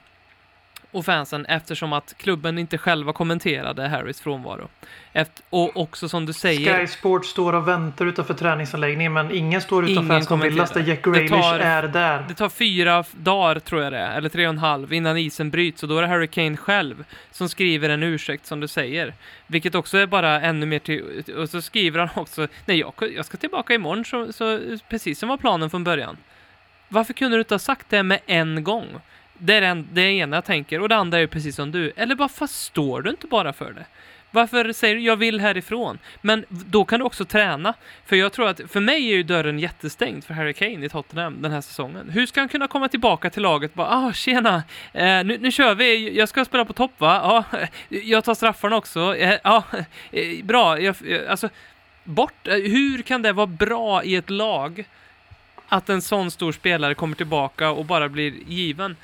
och fansen eftersom att klubben inte själva kommenterade Harrys frånvaro. Efter, och också som du säger, Sky Sports står och väntar utanför träningsanläggningen men ingen står utanför Aston Villas där. Jack Grealish tar- är där. det tar fyra dagar tror jag det är, eller tre och en halv innan isen bryts och då är det Harry Kane själv som skriver en ursäkt som du säger. Vilket också är bara ännu mer till, och så skriver han också, nej jag, jag ska tillbaka imorgon så, så precis som var planen från början. Varför kunde du inte ha sagt det med en gång? Det är en, det ena jag tänker och det andra är ju precis som du. Eller varför står du inte bara för det? Varför säger du jag vill härifrån? Men då kan du också träna. För jag tror att, för mig är ju dörren jättestängd för Harry Kane i Tottenham den här säsongen. Hur ska han kunna komma tillbaka till laget bara, ah tjena, eh, nu, nu kör vi, jag ska spela på topp va? Ja, jag tar straffarna också. Eh, ah, eh, bra, jag, eh, alltså, bort, eh, hur kan det vara bra i ett lag att en sån stor spelare kommer tillbaka och bara blir given?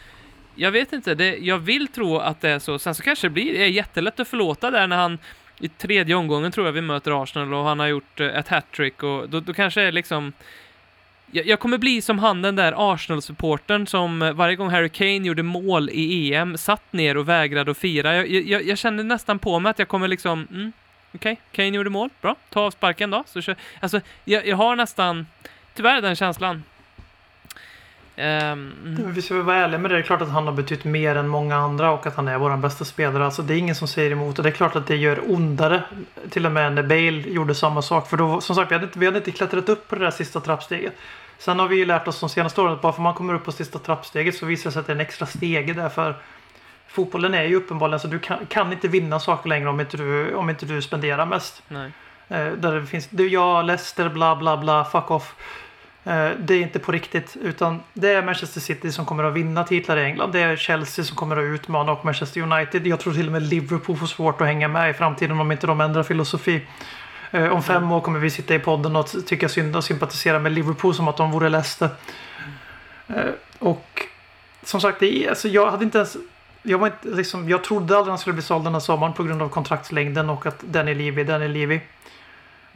Jag vet inte, det, jag vill tro att det är så. Sen så kanske det blir det är jättelätt att förlåta där när han i tredje omgången tror jag vi möter Arsenal och han har gjort eh, ett hattrick och då, då kanske det är liksom jag, jag kommer bli som han den där Arsenal-supportern som eh, varje gång Harry Kane gjorde mål i EM satt ner och vägrade att fira. Jag, jag, jag känner nästan på mig att jag kommer liksom, mm, okej, Kane gjorde mål, bra, ta av sparken då. Så kör, alltså, jag, jag har nästan, tyvärr den känslan. Mm. Vi ska vara ärliga med det. Det är klart att han har betytt mer än många andra och att han är vår bästa spelare. Alltså det är ingen som säger emot. Och det är klart att det gör ondare. Till och med när Bale gjorde samma sak. För då, som sagt, vi hade inte, vi hade inte klättrat upp på det där sista trappsteget. Sen har vi ju lärt oss de senaste åren att bara för man kommer upp på sista trappsteget så visar det sig att det är en extra stege där. För fotbollen är ju uppenbarligen så du kan, kan inte vinna saker längre om inte du, om inte du spenderar mest. nej. Eh, där det finns, du, ja, Leicester, bla bla bla, fuck off. Eh, det är inte på riktigt, utan det är Manchester City som kommer att vinna titlar i England. Det är Chelsea som kommer att utmana och Manchester United. Jag tror till och med Liverpool får svårt att hänga med i framtiden om inte de ändrar filosofi. Eh, om fem år kommer vi sitta i podden och tycka synd och sympatisera med Liverpool som att de vore Leicester. Eh, och som sagt, det är, alltså, jag hade inte ens jag, var inte, liksom, jag trodde aldrig han skulle bli såld den här sommaren på grund av kontraktslängden och att den är Levy, den är Levy.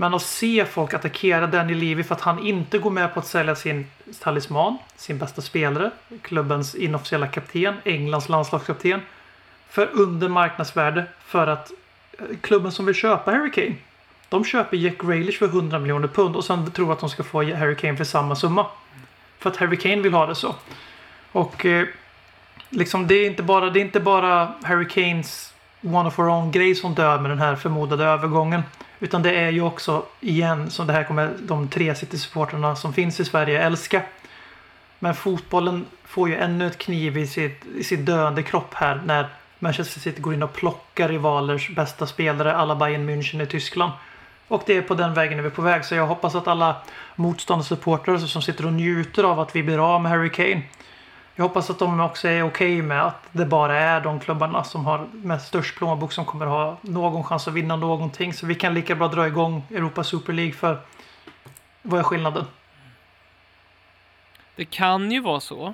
Men att se folk attackera Danny Levy för att han inte går med på att sälja sin talisman, sin bästa spelare, klubbens inofficiella kapten, Englands landslagskapten, för under marknadsvärde för att eh, klubben som vill köpa Harry Kane, de köper Jack Grealish för 100 miljoner pund och sen tror att de ska få Harry Kane för samma summa. För att Harry Kane vill ha det så. Och eh, liksom det är inte bara, det är inte bara Harry Kanes one of our own grej som dör med den här förmodade övergången. Utan det är ju också igen som det här kommer de tre City-supportrarna som finns i Sverige älska. Men fotbollen får ju ännu ett kniv i sitt, i sitt döende kropp här när Manchester City går in och plockar rivalers bästa spelare, alla Bayern München i Tyskland. Och det är på den vägen vi är på väg. Så jag hoppas att alla motståndarsupportrar som sitter och njuter av att vi blir av med Harry Kane. Jag hoppas att de också är okej okay med att det bara är de klubbarna som har med störst plånbok som kommer ha någon chans att vinna någonting. Så vi kan lika bra dra igång Europa Super League för vad är skillnaden? Det kan ju vara så.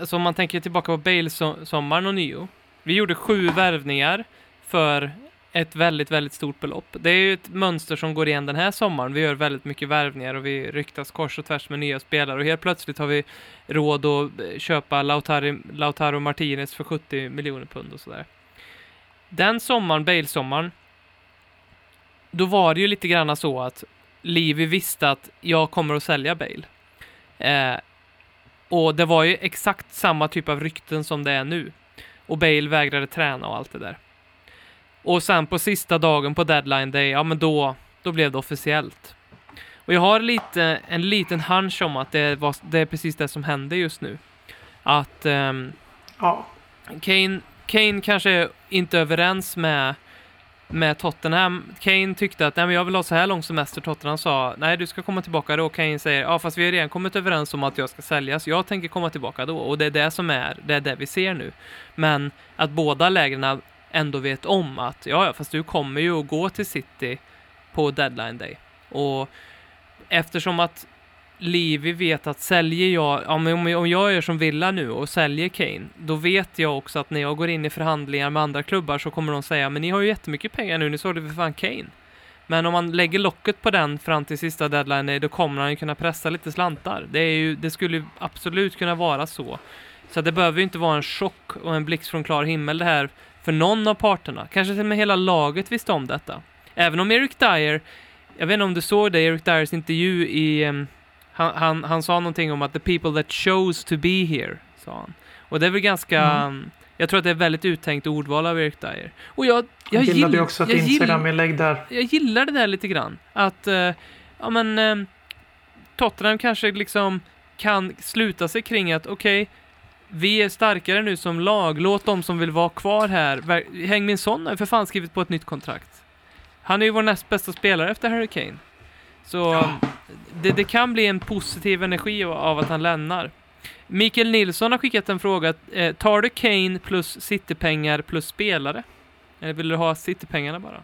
Alltså om man tänker tillbaka på Bale-sommaren och nio. Vi gjorde sju värvningar för ett väldigt, väldigt stort belopp. Det är ju ett mönster som går igen den här sommaren. Vi gör väldigt mycket värvningar och vi ryktas kors och tvärs med nya spelare och helt plötsligt har vi råd att eh, köpa Lautaro, Lautaro Martinez för 70 miljoner pund och sådär. Den sommaren, Bale-sommaren, då var det ju lite grann så att Livi visste att jag kommer att sälja Bale. Eh, och det var ju exakt samma typ av rykten som det är nu. Och Bale vägrade träna och allt det där. Och sen på sista dagen på deadline day, ja men då, då blev det officiellt. Och jag har lite, en liten hunch om att det, var, det är precis det som händer just nu. Att um, ja. Kane, Kane kanske är inte överens med, med Tottenham. Kane tyckte att nej, men jag vill ha så här lång semester. Tottenham sa nej, du ska komma tillbaka då. Kane säger ja, fast vi har redan kommit överens om att jag ska säljas. Jag tänker komma tillbaka då och det är det som är, det är det vi ser nu. Men att båda lägren ändå vet om att ja, ja, fast du kommer ju att gå till City på deadline day. Och eftersom att Levi vet att säljer jag, om jag gör som Villa nu och säljer Kane, då vet jag också att när jag går in i förhandlingar med andra klubbar så kommer de säga, men ni har ju jättemycket pengar nu, ni sålde för fan Kane. Men om man lägger locket på den fram till sista deadline day, då kommer han ju kunna pressa lite slantar. Det, är ju, det skulle absolut kunna vara så. Så det behöver ju inte vara en chock och en blixt från klar himmel det här för någon av parterna. Kanske till och med hela laget visste om detta. Även om Eric Dyer, jag vet inte om du såg det, Eric Dyers intervju i... Um, han, han, han sa någonting om att the people that chose to be here, sa han. Och det är väl ganska... Mm. Um, jag tror att det är väldigt uttänkt ordval av Eric Dyer. Och jag, jag, jag gillade också ett Instagram-inlägg där. Jag gillar det där lite grann. Att, uh, ja men, um, Tottenham kanske liksom kan sluta sig kring att okej, okay, vi är starkare nu som lag. Låt de som vill vara kvar här. Häng min son har för fan skrivit på ett nytt kontrakt. Han är ju vår näst bästa spelare efter Harry Kane. Så det, det, kan bli en positiv energi av att han lämnar. Mikael Nilsson har skickat en fråga. Eh, tar du Kane plus Citypengar plus spelare? Eller vill du ha Citypengarna bara?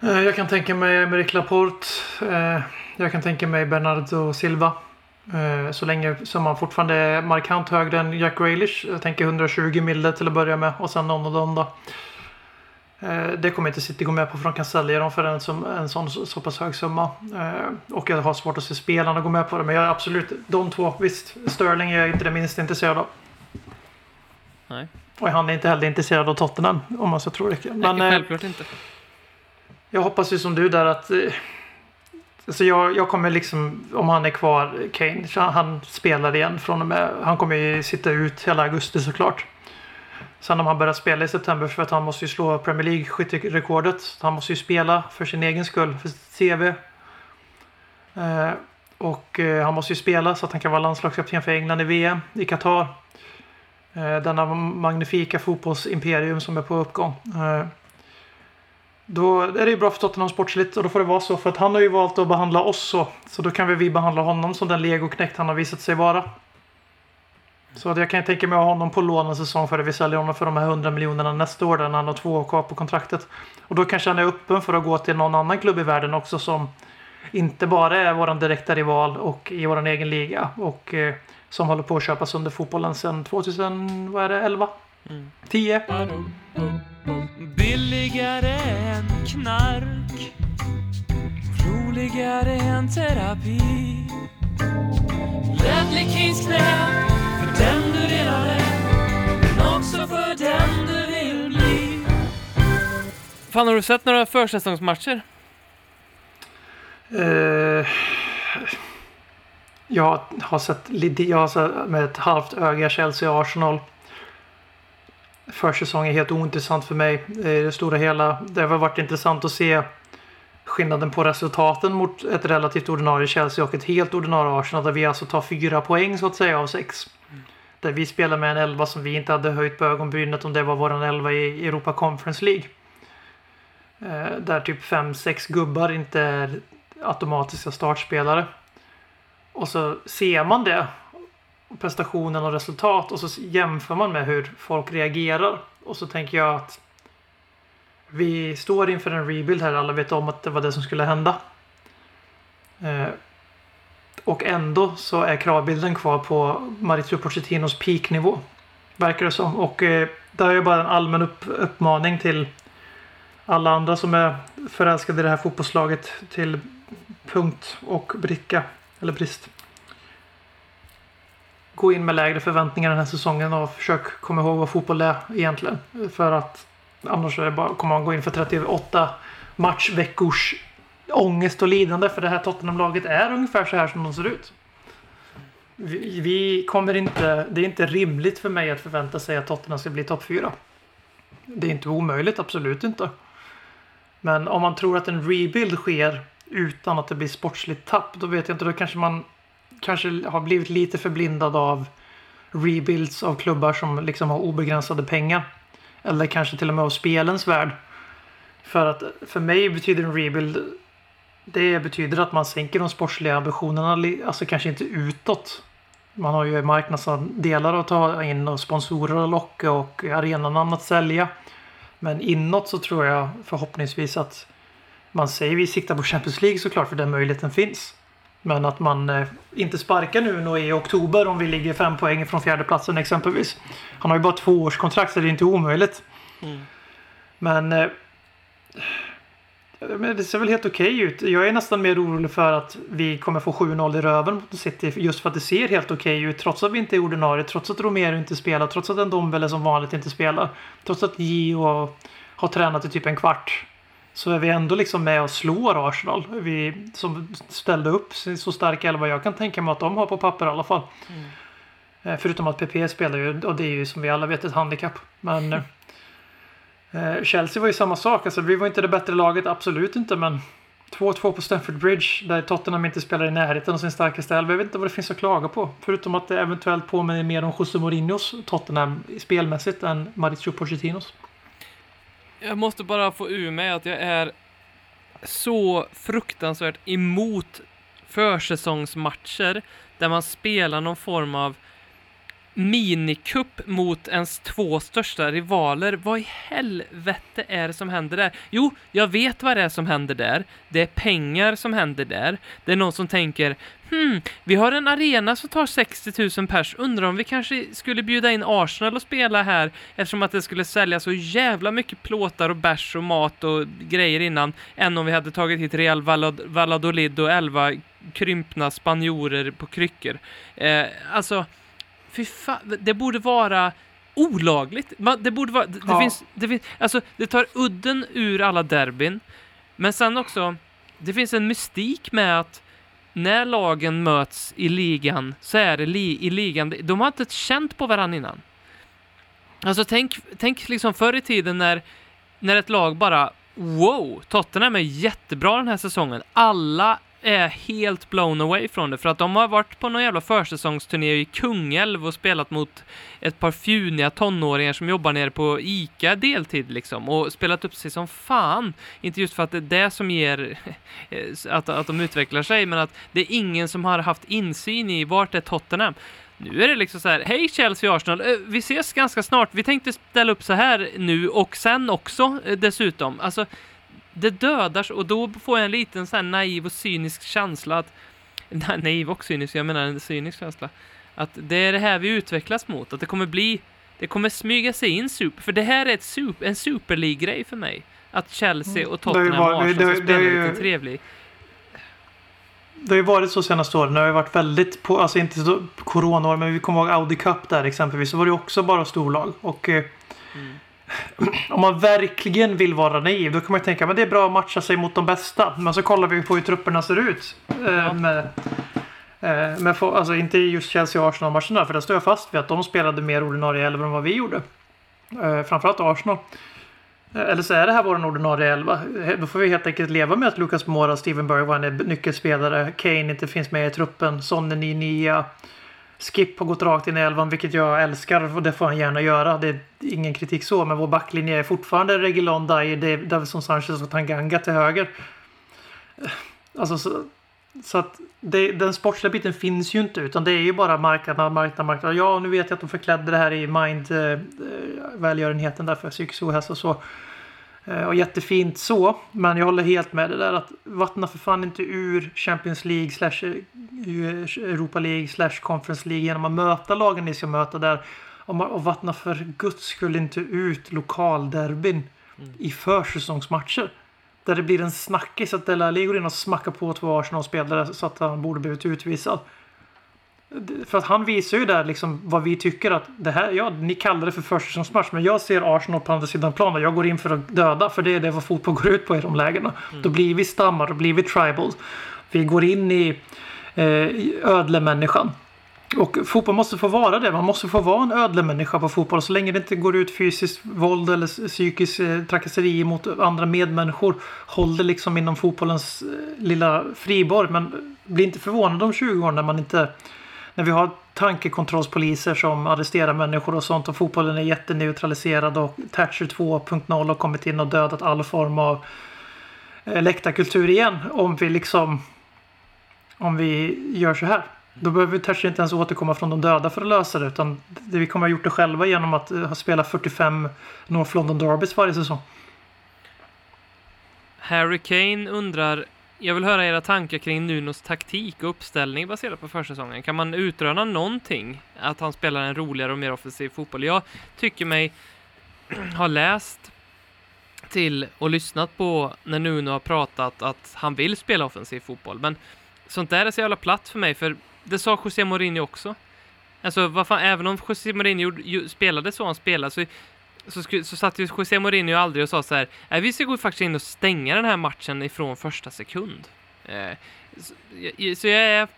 Eh, jag kan tänka mig Emerick Laporte. Eh, jag kan tänka mig Bernardo Silva. Eh, så länge som man fortfarande är markant högre än Jack Grealish. Jag tänker 120 milde till att börja med och sen någon av dem då. Eh, det kommer inte City gå med på för de kan sälja dem för en, som, en sån så, pass hög summa. Eh, och jag har svårt att se spelarna gå med på det. Men jag är absolut de två. Visst, Sterling är jag inte det minst intresserad av. Nej. Och han är inte heller intresserad av Tottenham om man så tror det. Men, Nej, självklart inte. Jag hoppas ju som du där att Alltså jag, jag kommer liksom, om han är kvar, Kane, han spelar igen från och med, han kommer ju sitta ut hela augusti såklart. Sen om han börjar spela i september för att han måste ju slå Premier League skytterekordet. Han måste ju spela för sin egen skull, för sitt CV. Eh, och eh, han måste ju spela så att han kan vara landslagskapten för England i VM i Qatar. Eh, denna magnifika fotbollsimperium som är på uppgång. Eh, då är det ju bra för Tottenham sportsligt och då får det vara så. För att han har ju valt att behandla oss så. Så då kan väl vi behandla honom som den legoknäckt han har visat sig vara. Så jag kan tänka mig att ha honom på lån en säsong före vi säljer honom för de här 100 miljonerna nästa år när han har två år kvar på kontraktet. Och då kanske han är öppen för att gå till någon annan klubb i världen också som inte bara är våran direkta rival och i våran egen liga och eh, som håller på att köpas under fotbollen sedan 2011. 10. Billigare än knark Roligare än terapi Ledley Kings knä för den du redan är Men också för den du vill bli Fan, har du sett några försäsongsmatcher? Eh, jag har sett lite, jag har sett med ett halvt öga Chelsea och Arsenal. Försäsong är helt ointressant för mig i det stora hela. Det har varit intressant att se skillnaden på resultaten mot ett relativt ordinarie Chelsea och ett helt ordinarie Arsenal där vi alltså tar fyra poäng så att säga av sex. Där vi spelar med en elva som vi inte hade höjt på ögonbrynet om det var våran elva i Europa Conference League. Eh, där typ fem sex gubbar inte är automatiska startspelare. Och så ser man det, prestationen och resultat och så jämför man med hur folk reagerar. Och så tänker jag att vi står inför en rebuild här. Alla vet om att det var det som skulle hända. Eh, och ändå så är kravbilden kvar på Mauricio Pochettinos peaknivå. Verkar det som. Och eh, det är ju bara en allmän upp, uppmaning till alla andra som är förälskade i det här fotbollslaget till punkt och bricka. Eller brist. Gå in med lägre förväntningar den här säsongen och försök komma ihåg vad fotboll är egentligen. För att annars är det bara, kommer man gå in för 38 matchveckors ångest och lidande. För det här Tottenham-laget är ungefär så här som de ser ut. Vi, vi kommer inte, det är inte rimligt för mig att förvänta sig att Tottenham ska bli topp 4. Det är inte omöjligt, absolut inte. Men om man tror att en rebuild sker utan att det blir sportsligt tapp, då vet jag inte. Då kanske man kanske har blivit lite förblindad av rebuilds av klubbar som liksom har obegränsade pengar. Eller kanske till och med av spelens värld. För att för mig betyder en rebuild det betyder att man sänker de sportsliga ambitionerna, alltså kanske inte utåt. Man har ju marknadsandelar att ta in och sponsorer att locka och arenanamn att sälja. Men inåt så tror jag förhoppningsvis att man säger vi siktar på Champions League såklart för den möjligheten finns. Men att man eh, inte sparkar nu nå i oktober om vi ligger fem poäng från fjärdeplatsen exempelvis. Han har ju bara två års kontrakt så det är inte omöjligt. Men, eh, men det ser väl helt okej ut. Jag är nästan mer orolig för att vi kommer få 7-0 i röven mot City just för att det ser helt okej ut. Trots att vi inte är ordinarie, trots att Romero inte spelar, trots att en Dombele som vanligt inte spelar. Trots att Gio har tränat i typ en kvart. Så är vi ändå liksom med och slår Arsenal. Vi som ställde upp så stark elva jag kan tänka mig att de har på papper i alla fall. Eh, Förutom att PP spelar ju och det är ju som vi alla vet ett handikapp. Men eh, eh, Chelsea var ju samma sak. Alltså, vi var inte det bättre laget, absolut inte. Men 2-2 på Stamford Bridge där Tottenham inte spelar i närheten av sin starkaste elva. Jag vet inte vad det finns att klaga på. Förutom att det eventuellt påminner mer om José Mourinhos Tottenham spelmässigt än Mauricio Pochettinos. Jag måste bara få ur mig att jag är så fruktansvärt emot försäsongsmatcher där man spelar någon form av minikupp mot ens två största rivaler. Vad i helvete är det som händer där? Jo, jag vet vad det är som händer där. Det är pengar som händer där. Det är någon som tänker Hmm, vi har en arena som tar 60 000 pers. Undrar om vi kanske skulle bjuda in Arsenal och spela här eftersom att det skulle sälja så jävla mycket plåtar och bärs och mat och grejer innan än om vi hade tagit hit Real Vallad- Valladolid och 11 krympna spanjorer på kryckor. Eh, alltså, fy fan, det borde vara olagligt. Det borde vara, det, det Ja. finns, det finns, alltså det tar udden ur alla derbyn. Men sen också, det finns en mystik med att när lagen möts i ligan så är det li i ligan, de har inte känt på varandra innan. Alltså tänk, tänk liksom förr i tiden när, när ett lag bara wow, Tottenham är jättebra den här säsongen. Alla är helt blown away från det för att de har varit på någon jävla försäsongsturné i Kungälv och spelat mot ett par fjuniga tonåringar som jobbar nere på ICA deltid liksom och spelat upp sig som fan. Inte just för att det är det som ger eh, att, att de utvecklar sig men att det är ingen som har haft insyn i vart är Tottenham. Nu är det liksom så här, hej Chelsea Arsenal, eh, vi ses ganska snart. Vi tänkte ställa upp så här nu och sen också eh, dessutom. Alltså, det dödar och då får jag en liten så här naiv och cynisk känsla att, naiv och cynisk, jag menar en cynisk känsla, att det är det här vi utvecklas mot, att det kommer bli det kommer smyga sig in super, för det här är ett super, en Super League-grej för mig. Att Chelsea och Tottenham och ska det har spela ju- lite trevlig. Det har ju varit så senaste åren. Det har ju varit väldigt, på, alltså inte så coronaår, men vi kommer ihåg Audi Cup där exempelvis. Så var det också bara storlag. Och eh, om man verkligen vill vara naiv, då kan man ju tänka men det är bra att matcha sig mot de bästa. Men så kollar vi på hur trupperna ser ut. Eh, med, eh, med, alltså inte just Chelsea och Arsenal-matcherna, för där står jag fast vid att de spelade mer ordinarie elva än vad vi gjorde. Eh, framförallt Arsenal. Eller så är det här vår ordinarie elva. Då får vi helt enkelt leva med att Lucas Moura och Steven Bergwijn är nyckelspelare. Kane inte finns med i truppen. Son är ny nia. Skip har gått rakt in i elvan, vilket jag älskar och det får han gärna göra. Det är ingen kritik så, men vår backlinje är fortfarande Regulon, Dyer, Davison Sanchez och Tanganga till höger. Alltså, så, så att det, den sportsliga biten finns ju inte, utan det är ju bara marknad, marknad, marknad. Ja, nu vet jag att de förklädde det här i mind, eh, eh, välgörenheten där för psykisk ohälsa och så. Eh, Och jättefint så, men jag håller helt med det där att vattna för fan inte ur Champions League slash eh, Europa League slash Conference League genom att möta lagen ni ska möta där. Och vattna för guds skull inte ut lokalderbyn i försäsongsmatcher. Där det blir en snackis att Dele Alli går in och smackar på två Arsenal-spelare så att han borde blivit utvisad. För att han visar ju där liksom vad vi tycker att det här, ja ni kallar det för försäsongsmatch men jag ser Arsenal på andra sidan planen jag går in för att döda för det är det vad fotboll går ut på i de lägena. Då blir vi stammar, då blir vi tribal. Vi går in i, eh, ödlemänniskan. Och fotboll måste få vara det. Man måste få vara en ödlemänniska på fotboll. Så länge det inte går ut fysiskt våld eller s- psykisk eh, trakasseri mot andra medmänniskor. Håll det liksom inom fotbollens eh, lilla friborg. Men bli inte förvånad om 20 år när man inte när vi har tankekontrollspoliser som arresterar människor och sånt och fotbollen är jätteneutraliserad och Thatcher 2.0 har kommit in och dödat all form av eh, läktarkultur igen. Om vi liksom om vi gör så här. Då behöver Thatcher inte ens återkomma från de döda för att lösa det utan vi kommer ha gjort det själva genom att eh, ha spelat 45 North London Derbys varje säsong. Harry Kane undrar, jag vill höra era tankar kring Nunos taktik och uppställning baserat på försäsongen. Kan man utröna någonting? Att han spelar en roligare och mer offensiv fotboll? Jag tycker mig ha läst till och lyssnat på när Nuno har pratat att han vill spela offensiv fotboll. Men sånt där är så jävla platt för mig, för det sa José Mourinho också. Alltså, vad fan, även om José Mourinho spelade så han spelade så så, sku, så satt ju José Mourinho aldrig och sa så här, nej vi ska gå faktiskt in och stänga den här matchen ifrån första sekund. Eh, så, jag- så jag är...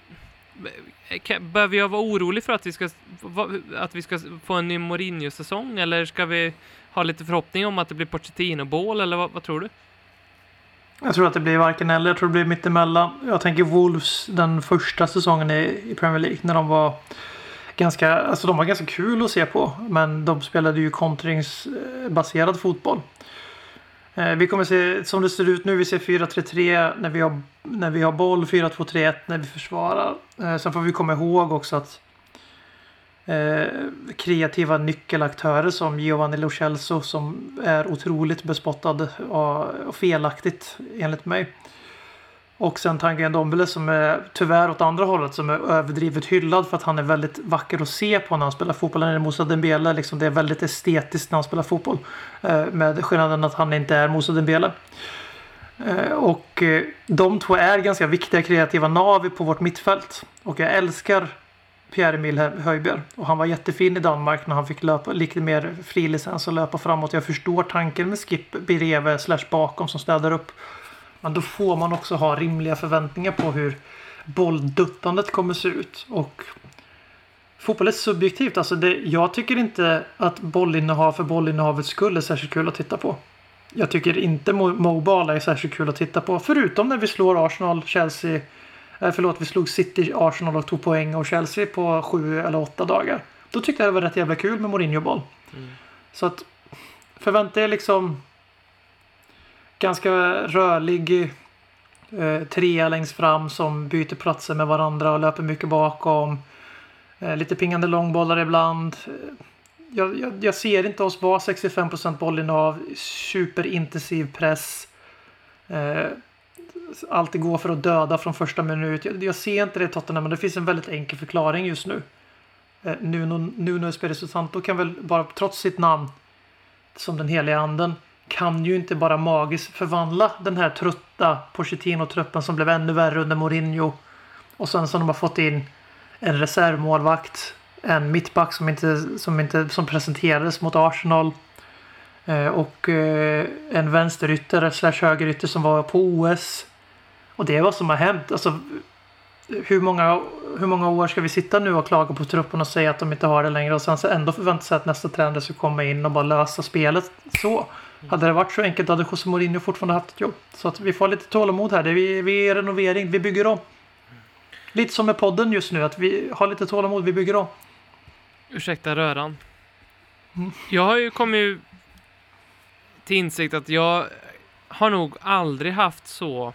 Behöver jag vara orolig för att vi ska, att vi ska få en ny Mourinho-säsong eller ska vi ha lite förhoppning om att det blir Pochettino-bål eller vad, vad tror du? Jag tror att det blir varken eller. Jag tror det blir mittemellan. Jag tänker Wolves den första säsongen i, i Premier League när de var ganska, alltså de var ganska kul att se på. Men de spelade ju kontringsbaserad fotboll. Eh, vi kommer se, som det ser ut nu, vi ser 4-3-3 när vi har, när vi har boll, 4-2-3-1 när vi försvarar. Eh, sen får vi komma ihåg också att eh, kreativa nyckelaktörer som Giovanni Lo Celso som är otroligt bespottad och felaktigt enligt mig. Och sen Tanguy Ndombele som är tyvärr åt andra hållet som är överdrivet hyllad för att han är väldigt vacker att se på när han spelar fotboll. Han är Moussa Dembele liksom. Det är väldigt estetiskt när han spelar fotboll. Eh, med skillnaden att han inte är Moussa Dembele. Eh, och eh, de två är ganska viktiga kreativa nav på vårt mittfält. Och jag älskar Pierre-Emil Hö- Höjbjerg. Och han var jättefin i Danmark när han fick löpa lite mer frilicens att och löpa framåt. Jag förstår tanken med Skip bredvid slash bakom som städar upp. Men då får man också ha rimliga förväntningar på hur bollduttandet kommer se ut. Och fotboll är subjektivt. Alltså det, jag tycker inte att bollinnehav för bollinnehavets skull är särskilt kul att titta på. Jag tycker inte Mo- Mobile är särskilt kul att titta på. Förutom när vi slår Arsenal, Chelsea. Eh, förlåt, vi slog City, Arsenal och tog poäng och Chelsea på sju eller åtta dagar. Då tyckte jag det var rätt jävla kul med Mourinho-boll. Så att förvänta er liksom ganska rörlig eh, trea längst fram som byter platser med varandra och löper mycket bakom. Eh, lite pingande långbollar ibland. Eh, jag, jag, jag ser inte oss vara 65% bollinnehav, superintensiv press. Eh, alltid gå för att döda från första minut. Jag, jag ser inte det i Tottenham men det finns en väldigt enkel förklaring just nu. Eh, Nuno, Nuno Espirito Santo kan väl bara, trots sitt namn som den heliga anden, kan ju inte bara magiskt förvandla den här trötta Pochettino-truppen som blev ännu värre under Mourinho. Och sen som de har fått in en reservmålvakt, en mittback som inte, som inte som presenterades mot Arsenal. Eh, och eh, en vänsterytter slash högerytter som var på OS. Och det är vad som har hänt. Alltså, hur många, hur många år ska vi sitta nu och klaga på truppen och säga att de inte har det längre och sen så ändå förvänta sig att nästa tränare ska komma in och bara lösa spelet så. Hade det varit så enkelt hade José Mourinho fortfarande haft ett jobb. Så att vi får lite tålamod här. Det är, vi, vi är renovering, vi bygger om. Lite som med podden just nu, att vi har lite tålamod, vi bygger om. Ursäkta röran. Jag har ju kommit till insikt att jag har nog aldrig haft så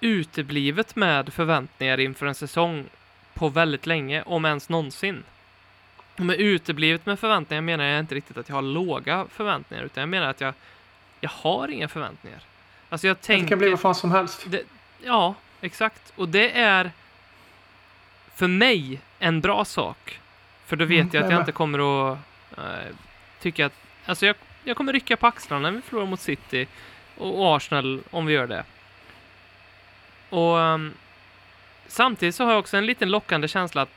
uteblivet med förväntningar inför en säsong på väldigt länge, om ens någonsin. Och med uteblivet med förväntningar menar jag inte riktigt att jag har låga förväntningar, utan jag menar att jag, jag har inga förväntningar. Alltså jag Det tänker... kan bli vad fan som helst. Det, ja, exakt. Och det är för mig en bra sak. För då vet Mm, jag att jag med. inte kommer att eh, tycka att... Alltså jag, jag kommer rycka på axlarna när vi förlorar mot City och, Arsenal om vi gör det. Och ehm, samtidigt så har jag också en liten lockande känsla att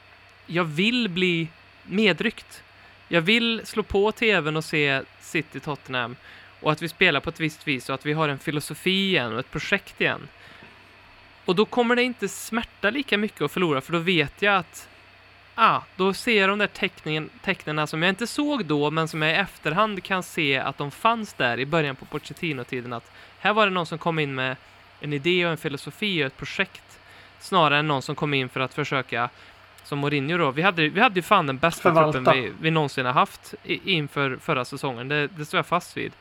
jag vill bli medryckt. Jag vill slå på tvn och se City Tottenham och att vi spelar på ett visst vis och att vi har en filosofi igen och ett projekt igen. Och då kommer det inte smärta lika mycket att förlora för då vet jag att ah, då ser jag de där teckningen, tecknena som jag inte såg då men som jag i efterhand kan se att de fanns där i början på Pochettino-tiden att här var det någon som kom in med en idé och en filosofi och ett projekt snarare än någon som kom in för att försöka som Mourinho då. Vi hade, vi hade ju fan den bästa Förvalta. truppen vi, vi någonsin har haft i, inför förra säsongen. Det, det står jag fast vid.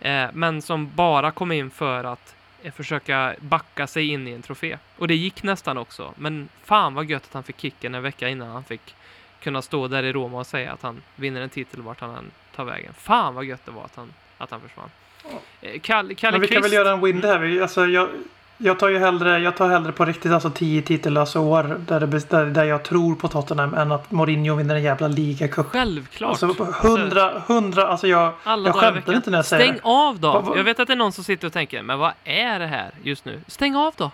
Eh, men som bara kom in för att eh, försöka backa sig in i en trofé. Och det gick nästan också. Men fan vad gött att han fick kicken en vecka innan han fick kunna stå där i Roma och säga att han vinner en titel vart han än tar vägen. Fan vad gött det var att han, att han försvann. Eh, Kalle, Kalle Men vi kan Kvist- väl göra en win här. Alltså, jag, jag tar ju hellre, jag tar hellre på riktigt alltså 10 titellösa år där, det, där, där jag tror på Tottenham än att Mourinho vinner en jävla ligacup. Självklart. Alltså hundra, hundra, alltså jag, Alla jag skämtar inte när jag säger Stäng det. av då! Vad- vad- Jag vet att det är någon som sitter och tänker, men vad är det här just nu? Stäng av då!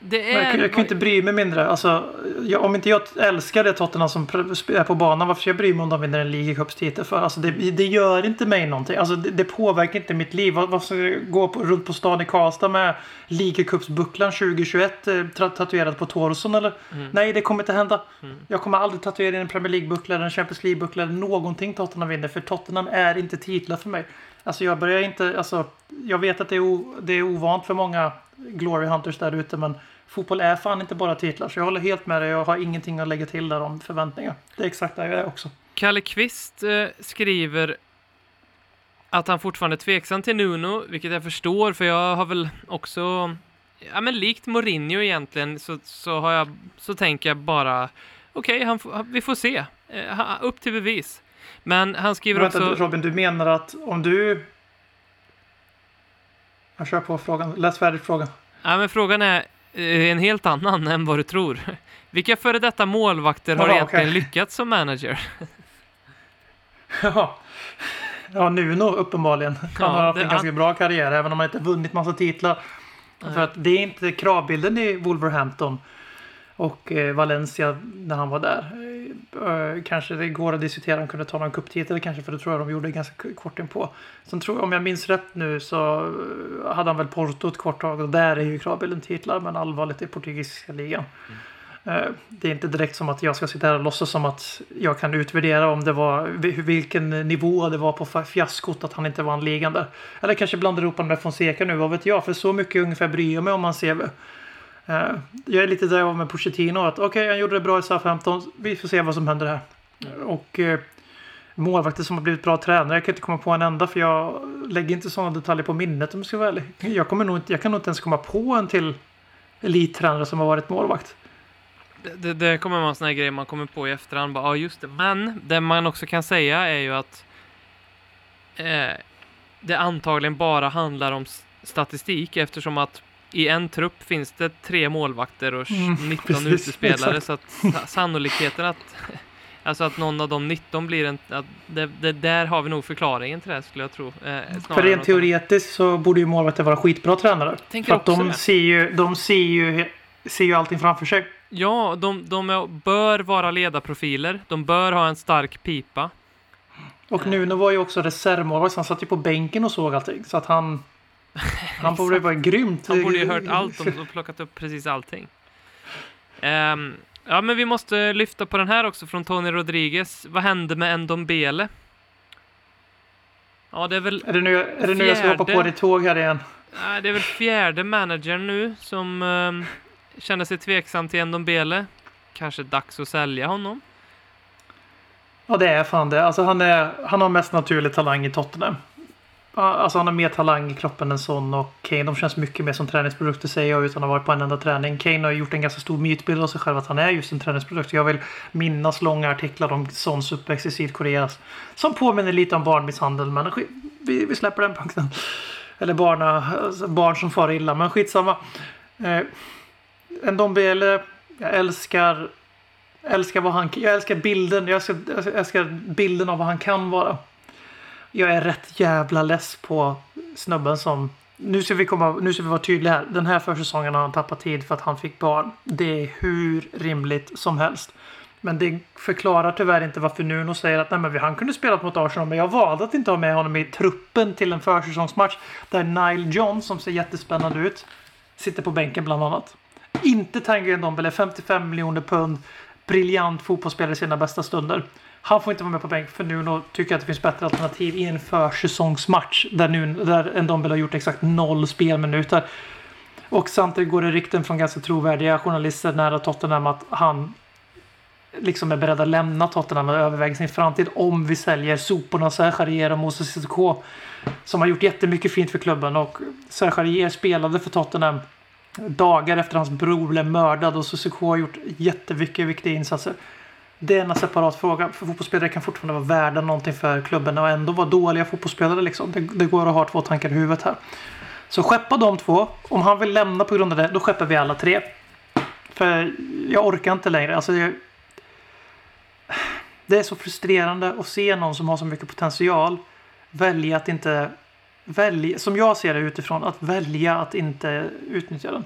Det Jag, är... kan- jag kan ju inte bry mig mindre. Alltså, jag, om inte jag älskar det Tottenham som är på banan, varför ska jag bry mig om de vinner en ligacupstitel för? Alltså, det, det gör inte mig någonting. Alltså, det, det påverkar inte mitt liv. Var- Varför ska jag gå på, runt på stan i Karlstad med ligacupsbucklan 2021 eh, tra- tatuerad på torson eller? Mm. Nej, det kommer inte hända. Jag kommer aldrig tatuera in en Premier League-buckla eller en Champions League-buckla eller någonting Tottenham vinner. För Tottenham är inte titlar för mig. Alltså jag börjar inte, alltså jag vet att det är, o, det är ovant för många Glory Hunters där ute men fotboll är fan inte bara titlar. Så jag håller helt med dig. Jag har ingenting att lägga till där om förväntningar. Det är exakt där jag är också. Kalle Kvist eh, skriver att han fortfarande är tveksam till Nuno, vilket jag förstår, för jag har väl också, ja men likt Mourinho egentligen, så, så har jag, så tänker jag bara, okej, får- vi får se, eh, upp till bevis. Men han skriver Vänta, också... Robin, du menar att om du... Jag kör på frågan. Läs färdigt frågan. Ja, men frågan är eh, en helt annan än vad du tror. Vilka före detta målvakter har Jaha, egentligen okej. lyckats som manager? Ja. Ja, Nuno uppenbarligen. Han Ja, har haft en ganska bra karriär även om han inte vunnit massa titlar. För att det är inte kravbilden i Wolverhampton och eh, Valencia när han var där. Eh, kanske det går att diskutera om han kunde ta någon cuptitel kanske för det tror jag de gjorde ganska kort inpå. Sen tror jag, om jag minns rätt nu så eh, hade han väl Porto ett kort tag och där är ju kravbilden titlar men allvarligt i portugisiska ligan. Eh, Det är inte direkt som att jag ska sitta här och låtsas som att jag kan utvärdera om det var vi- vilken nivå det var på fiaskot att han inte vann ligan där. Eller kanske blandar ihop honom med Fonseca nu, vad vet jag? För så mycket ungefär bryr jag mig om hans CV. Eh, Jag är lite där jag var med Pochettino, att okej, han gjorde det bra i SA-15. vi får se vad som händer här. Och eh, målvakter som har blivit bra tränare, jag kan inte komma på en enda för jag lägger inte sådana detaljer på minnet om jag ska vara ärlig. Jag, kommer nog inte, jag kan nog inte ens komma på en till elittränare som har varit målvakt. Det, det, det kommer vara en sån här grej man kommer på i efterhand. Bara, ja, just det. Men det man också kan säga är ju att eh, det antagligen bara handlar om statistik eftersom att i en trupp finns det tre målvakter och Mm, 19 precis, utespelare så att sa- sannolikheten att Alltså att någon av de 19 blir en... Att det, det, där har vi nog förklaringen till det skulle jag tro. Eh, För rent teoretiskt så borde ju målvakter vara skitbra tränare. Tänker För att de ser, ju, de ser, ju, ser ju allting framför sig. Ja, de, de är, bör vara ledarprofiler. De bör ha en stark pipa. Och Nuno var ju också reservmålvakt, så han satt ju på bänken och såg allting. Så att han... Han borde vara grymt. Han borde ju hört allt om och plockat upp precis allting. Ehm, ja, men vi måste lyfta på den här också från Tony Rodriguez. Vad hände med Ndombele? Ja, det är väl, Är det nu, är det nu jag ska hoppa på ditt tåg här igen? nej, det är väl fjärde managern nu som um, känner sig tveksam till Ndombele. Kanske dags att sälja honom. Ja, det är fan det. Alltså, han, är, han har mest naturlig talang i Tottenham. Alltså han har mer talang i kroppen än Son och Kane. De känns mycket mer som träningsprodukter säger jag utan att ha varit på en enda träning. Kane har gjort en ganska stor mytbild av sig själv att han är just en träningsprodukt. Jag vill minnas långa artiklar om Sons uppväxt i Sydkorea som påminner lite om barnmisshandel. Men vi, vi släpper den punkten. Eller barna, alltså barn som far illa, men skitsamma. Eh, jag älskar älskar vad han, jag älskar bilden, jag älskar, jag älskar bilden av vad han kan vara. Jag är rätt jävla less på snubben som... Nu ska vi, komma, nu ska vi vara tydliga här. Den här försäsongen har han tappat tid för att han fick barn. Det är hur rimligt som helst. Men det förklarar tyvärr inte varför Nuno säger att Nej, men han kunde spela mot Arsenal men jag valde att inte ha med honom i truppen till en försäsongsmatch där Nile John som ser jättespännande ut sitter på bänken bland annat. Inte Tanguy Ndombele, 55 miljoner pund, briljant fotbollsspelare i sina bästa stunder. Han får inte vara med på bänk för Nuno tycker att det finns bättre alternativ i en försäsongsmatch där, nu, där Ndombele har gjort exakt noll spelminuter. Och samtidigt går det rykten från ganska trovärdiga journalister nära Tottenham att han liksom är beredd att lämna Tottenham och överväga sin framtid om vi säljer soporna Serge och Moses Sissoko som har gjort jättemycket fint för klubben och Sergarier spelade för Tottenham dagar efter hans bror blev mördad och Sissoko har gjort jättemycket viktiga insatser. Det är en separat fråga. För fotbollsspelare kan fortfarande vara värda någonting för klubben och ändå vara dåliga fotbollsspelare. Liksom. Det, det går att ha två tankar i huvudet här. Så skeppa de två. Om han vill lämna på grund av det, då skeppar vi alla tre. För jag orkar inte längre. Alltså, jag... Det är så frustrerande att se någon som har så mycket potential välja att inte välja, som jag ser det utifrån, att välja att inte utnyttja den.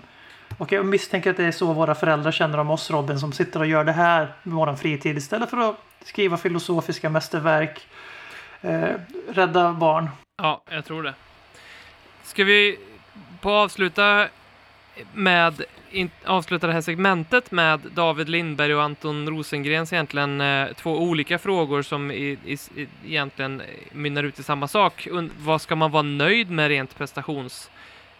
Och jag misstänker att det är så våra föräldrar känner om oss Robin som sitter och gör det här med våran fritid istället för att skriva filosofiska mästerverk, eh, rädda barn. Ja, jag tror det. Ska vi på avsluta med in, avsluta det här segmentet med David Lindberg och Anton Rosengrens egentligen eh, två olika frågor som i, i, i, egentligen mynnar ut i samma sak. Und, vad ska man vara nöjd med rent prestations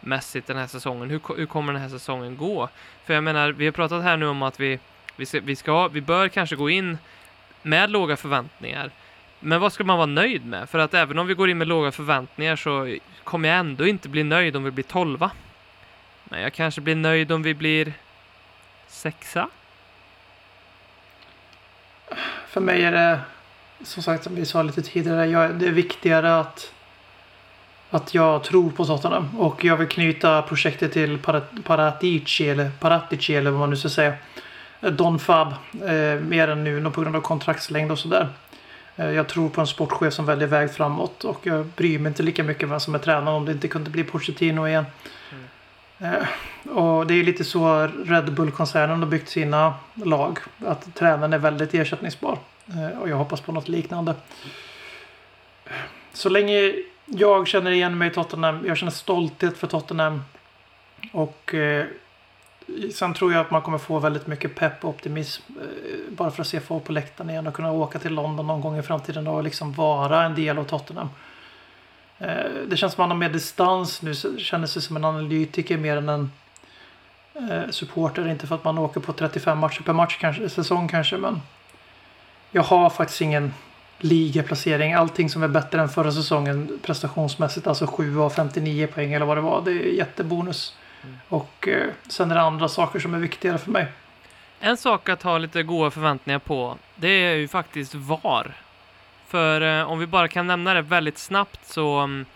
mässigt den här säsongen? Hur, hur kommer den här säsongen gå? För jag menar, vi har pratat här nu om att vi, vi, ska, vi, ska, vi bör kanske gå in med låga förväntningar. Men vad ska man vara nöjd med? För att även om vi går in med låga förväntningar så kommer jag ändå inte bli nöjd om vi blir tolva. Men jag kanske blir nöjd om vi blir sexa. För mig är det, som sagt som vi sa lite tidigare, jag, det är viktigare att att jag tror på Tottenham och jag vill knyta projektet till Parat- Paratici eller Paratici eller vad man nu ska säga. Don Fab eh, mer än nu på grund av kontraktslängd och sådär. Eh, jag tror på en sportchef som väljer väg framåt och jag bryr mig inte lika mycket vem som är tränare om det inte kunde bli Pochettino igen. Eh, och det är lite så Red Bull-koncernen har byggt sina lag. Att tränaren är väldigt ersättningsbar. Eh, och jag hoppas på något liknande. Så länge jag känner igen mig i Tottenham, jag känner stolthet för Tottenham. Och eh, sen tror jag att man kommer få väldigt mycket pepp och optimism. Eh, bara för att se folk på läktaren igen och kunna åka till London någon gång i framtiden och liksom vara en del av Tottenham. Eh, det känns som att man har mer distans nu. Känner sig som en analytiker mer än en eh, supporter. Inte för att man åker på 35 matcher per match kanske, säsong kanske. Men jag har faktiskt ingen ligaplacering. Allting som är bättre än förra säsongen prestationsmässigt. Alltså 7 av 59 poäng eller vad det var. Det är jättebonus. Och eh, sen är det andra saker som är viktigare för mig. En sak att ha lite goda förväntningar på, det är ju faktiskt VAR. För eh, om vi bara kan nämna det väldigt snabbt så mm,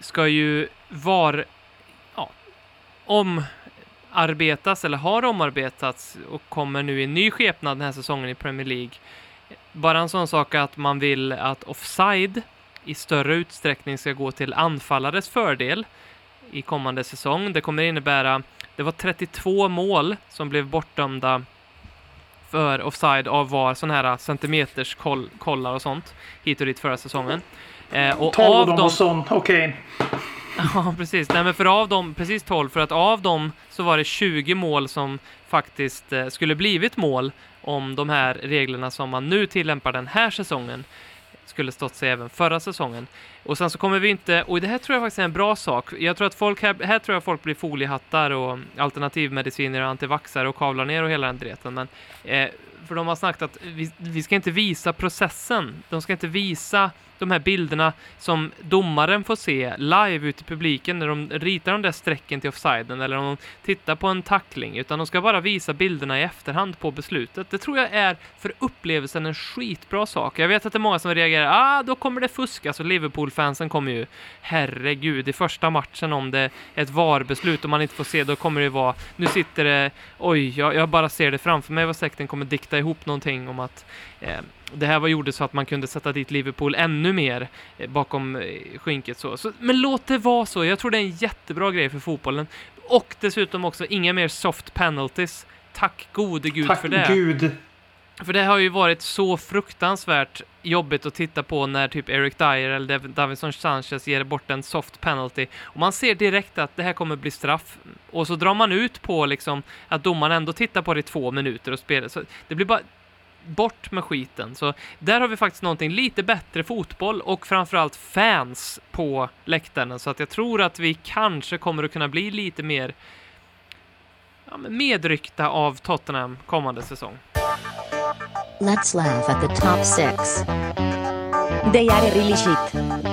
ska ju VAR, ja, omarbetas eller har omarbetats och kommer nu i ny skepnad den här säsongen i Premier League. Bara en sån sak att man vill att offside i större utsträckning ska gå till anfallares fördel i kommande säsong. Det kommer innebära, det var 32 mål som blev bortdömda för offside av var sån här centimeters koll, kollar och sånt hit och dit förra säsongen. Eh, och 12 av dem dem, var sån. Okej. Ja, precis. Nej, men för av dem, precis 12, för att av dem så var det 20 mål som faktiskt eh, skulle blivit mål om de här reglerna som man nu tillämpar den här säsongen skulle stått sig även förra säsongen. Och sen så kommer vi inte, och det här tror jag faktiskt är en bra sak. Jag tror att folk här, här tror jag folk blir foliehattar och alternativmediciner och antivaxare och kavlar ner och hela den dreten. Men eh, för de har sagt att vi, vi ska inte visa processen. De ska inte visa de här bilderna som domaren får se live ute i publiken när de ritar de där strecken till offsiden eller om de tittar på en tackling, utan de ska bara visa bilderna i efterhand på beslutet. Det tror jag är för upplevelsen en skitbra sak. Jag vet att det är många som reagerar, ah, då kommer det fuskas alltså, och Liverpool-fansen kommer ju, herregud, i första matchen om det är ett VAR-beslut och man inte får se, då kommer det vara, nu sitter det, oj, jag, jag bara ser det framför mig vad sekten kommer dikta ihop någonting om att eh, det här var gjorde så att man kunde sätta dit Liverpool ännu mer eh, bakom eh, skynket så. så. Men låt det vara så. Jag tror det är en jättebra grej för fotbollen. Och dessutom också inga mer soft penalties. Tack gode gud Tack för det. gud. För det har ju varit så fruktansvärt jobbigt att titta på när typ Eric Dyer eller Dav- Davinson Sanchez ger bort en soft penalty. Och man ser direkt att det här kommer bli straff. Och så drar man ut på liksom att domaren ändå tittar på det i två minuter och spelar. Så det blir bara bort med skiten. Så där har vi faktiskt någonting lite bättre fotboll och framförallt fans på läktaren. Så att jag tror att vi kanske kommer att kunna bli lite mer ja, medryckta av Tottenham kommande säsong. Let's laugh at the top six. They are really shit.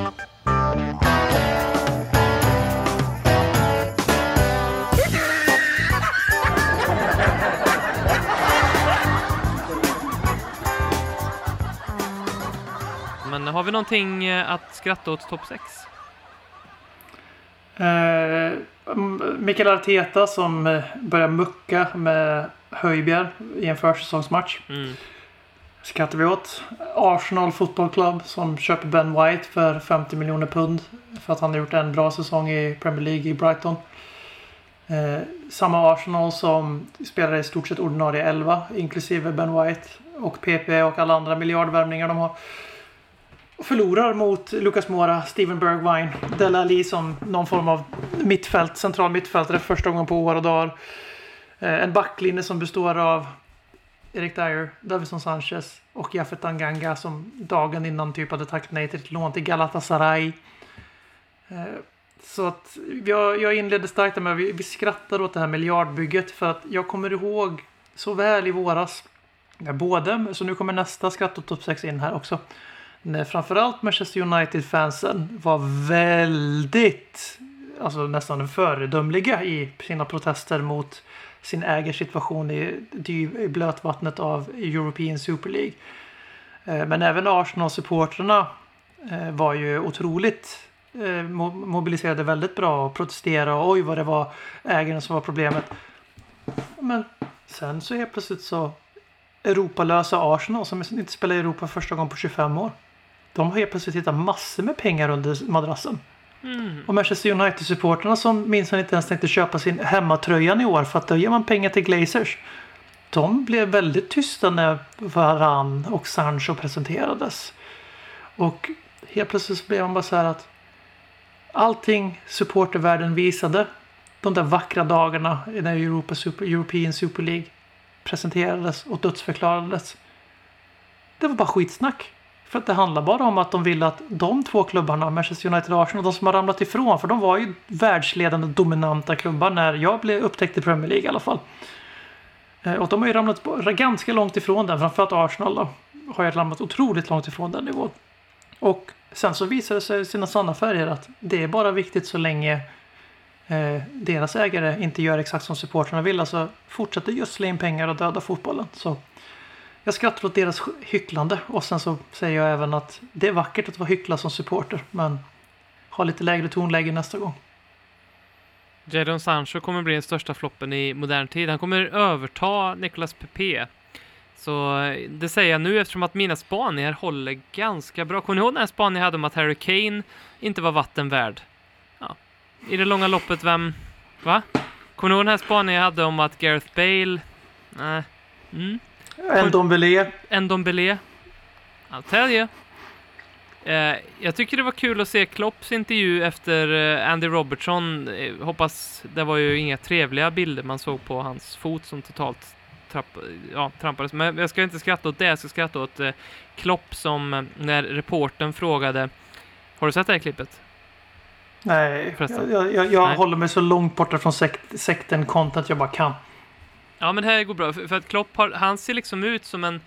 Men har vi någonting eh, att skratta åt topp 6? Eh, M- Mikael Arteta som eh, börjar mucka med Höjbjerg i en försäsongsmatch. Mm. Skrattar vi åt. Arsenal Football Club som köper Ben White för 50 miljoner pund. För att han har gjort en bra säsong i Premier League i Brighton. Eh, samma Arsenal som spelar i stort sett ordinarie 11 inklusive Ben White och PP och alla andra miljardvärvningar de har. Förlorar mot Lucas Mora, Steven Bergwijn, Della Alli som någon form av mittfält, central mittfältare för första gången på år och dagar. Eh, en backlinje som består av Erik Dyer, Davison Sanchez och Jafet Anganga som dagen innan typ hade tackat nej till ett lån till Galatasaray. Eh, så att jag, jag inledde starkt med att vi, vi skrattar åt det här miljardbygget för att jag kommer ihåg så väl i våras. Både, så nu kommer nästa skratt och topp 6 in här också. När framförallt Manchester United-fansen var väldigt, alltså nästan föredömliga i sina protester mot sin ägarsituation i, i blötvattnet av European Super League. Eh, men även Arsenal-supportrarna eh, var ju otroligt eh, mobiliserade väldigt bra och protesterade och oj vad det var ägaren som var problemet. Men sen så helt plötsligt så Europalösa Arsenal som inte spelar i Europa första gången på 25 år. De har helt plötsligt hittat massor med pengar under madrassen. Och Manchester United-supporterna som minsann inte ens tänkte köpa sin hemmatröjan i år för att då ger man pengar till Glazers. De blev väldigt tysta när Varan och Sancho presenterades. Och helt plötsligt blev man bara så här att allting supportervärlden visade de där vackra dagarna när Europa Super, European Super League presenterades och dödsförklarades. Det var bara skitsnack. För att det handlar bara om att de vill att de två klubbarna, Manchester United och Arsenal, de som har ramlat ifrån, för de var ju världsledande dominanta klubbar när jag blev upptäckt i Premier League i alla fall. Eh, och de har ju ramlat ganska långt ifrån den, framförallt Arsenal då, har ju ramlat otroligt långt ifrån den nivån. Och sen så visar det sig i sina sanna färger att det är bara viktigt så länge eh, deras ägare inte gör exakt som supportrarna vill, alltså fortsätter gödsla in pengar och döda fotbollen. Så jag skrattar åt deras hycklande och sen så säger jag även att det är vackert att vara hycklad som supporter men ha lite lägre tonläge nästa gång. Jadon Sancho kommer bli den största floppen i modern tid. Han kommer överta Nicolas Pepe. Så eh, det säger jag nu eftersom att mina spaningar håller ganska bra. Kommer ni ihåg den här spaningen jag hade om att Harry Kane inte var vatten värd? Ja. I det långa loppet, vem... Va? Kommer ni ihåg den här spaningen jag hade om att Gareth Bale... Nej. Mm. En Dombele. En Dombele. I'll. Eh, jag tycker det var kul att se Klopps intervju efter eh, Andy Robertson. Eh, hoppas det var ju inga trevliga bilder man såg på hans fot som totalt trapp, ja, trampades. Men jag ska inte skratta åt det, jag ska skratta åt eh, Klopp som när reporten frågade Har du sett det här klippet? Nej, Förresten. jag, jag, jag Nej. håller mig så långt borta från sekt, sekten content jag bara kan. Ja, men det här går bra. För, för att Klopp har, han ser liksom ut som en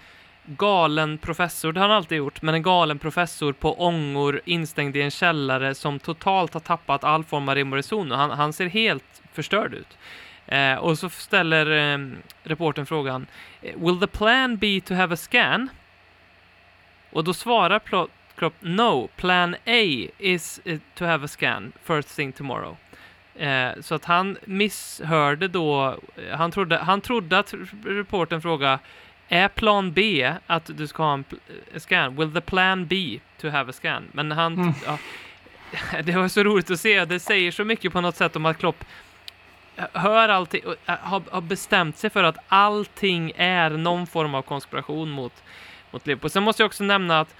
galen professor, det har han alltid gjort, men en galen professor på ångor instängd i en källare som totalt har tappat all form av rim och reson. Han, han ser helt förstörd ut. Eh, och så ställer eh, reportern frågan eh, Will the plan be to have a scan? Och då svarar Klopp No, plan A is eh, to have a scan first thing tomorrow. Eh, så att han misshörde då, eh, han trodde, han trodde att reporten frågade är plan B att du ska ha en eh, scan? Will the plan be to have a scan? Men han, Mm. ja, det var så roligt att se, det säger så mycket på något sätt om att Klopp hör allting, och, äh, har, har bestämt sig för att allting är någon form av konspiration mot, mot Liverpool. Sen måste jag också nämna att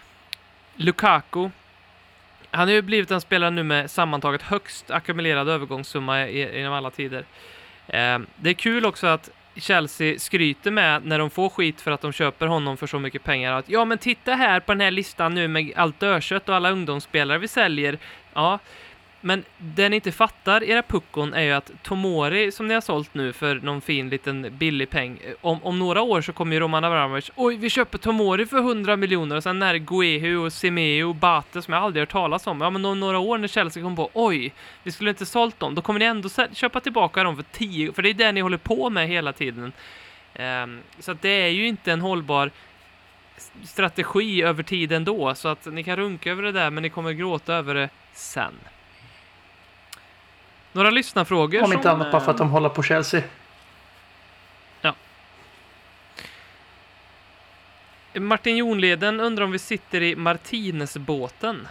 Lukaku, han har ju blivit en spelare nu med sammantaget högst ackumulerad övergångssumma genom inom alla tider. Eh, det är kul också att Chelsea skryter med när de får skit för att de köper honom för så mycket pengar att ja men titta här på den här listan nu med allt dödkött och alla ungdomsspelare vi säljer. Ja, men det ni inte fattar, era puckon, är ju att Tomori, som ni har sålt nu för någon fin liten billig peng, eh, om, om några år så kommer ju Roman Abramovic, oj, vi köper Tomori för 100 miljoner och sen är det Guehu och Simeo och Bate som jag aldrig hört talas om. Ja, men om några år när Chelsea kommer på, oj, vi skulle inte sålt dem, då kommer ni ändå köpa tillbaka dem för 10, för det är det ni håller på med hela tiden. Um, så att det är ju inte en hållbar strategi över tid ändå, så att ni kan runka över det där, men ni kommer gråta över det sen. Några lyssnarfrågor Om inte som, annat bara för att de håller på Chelsea. eh, Martin Jonleden undrar om vi sitter i Martinez-båten.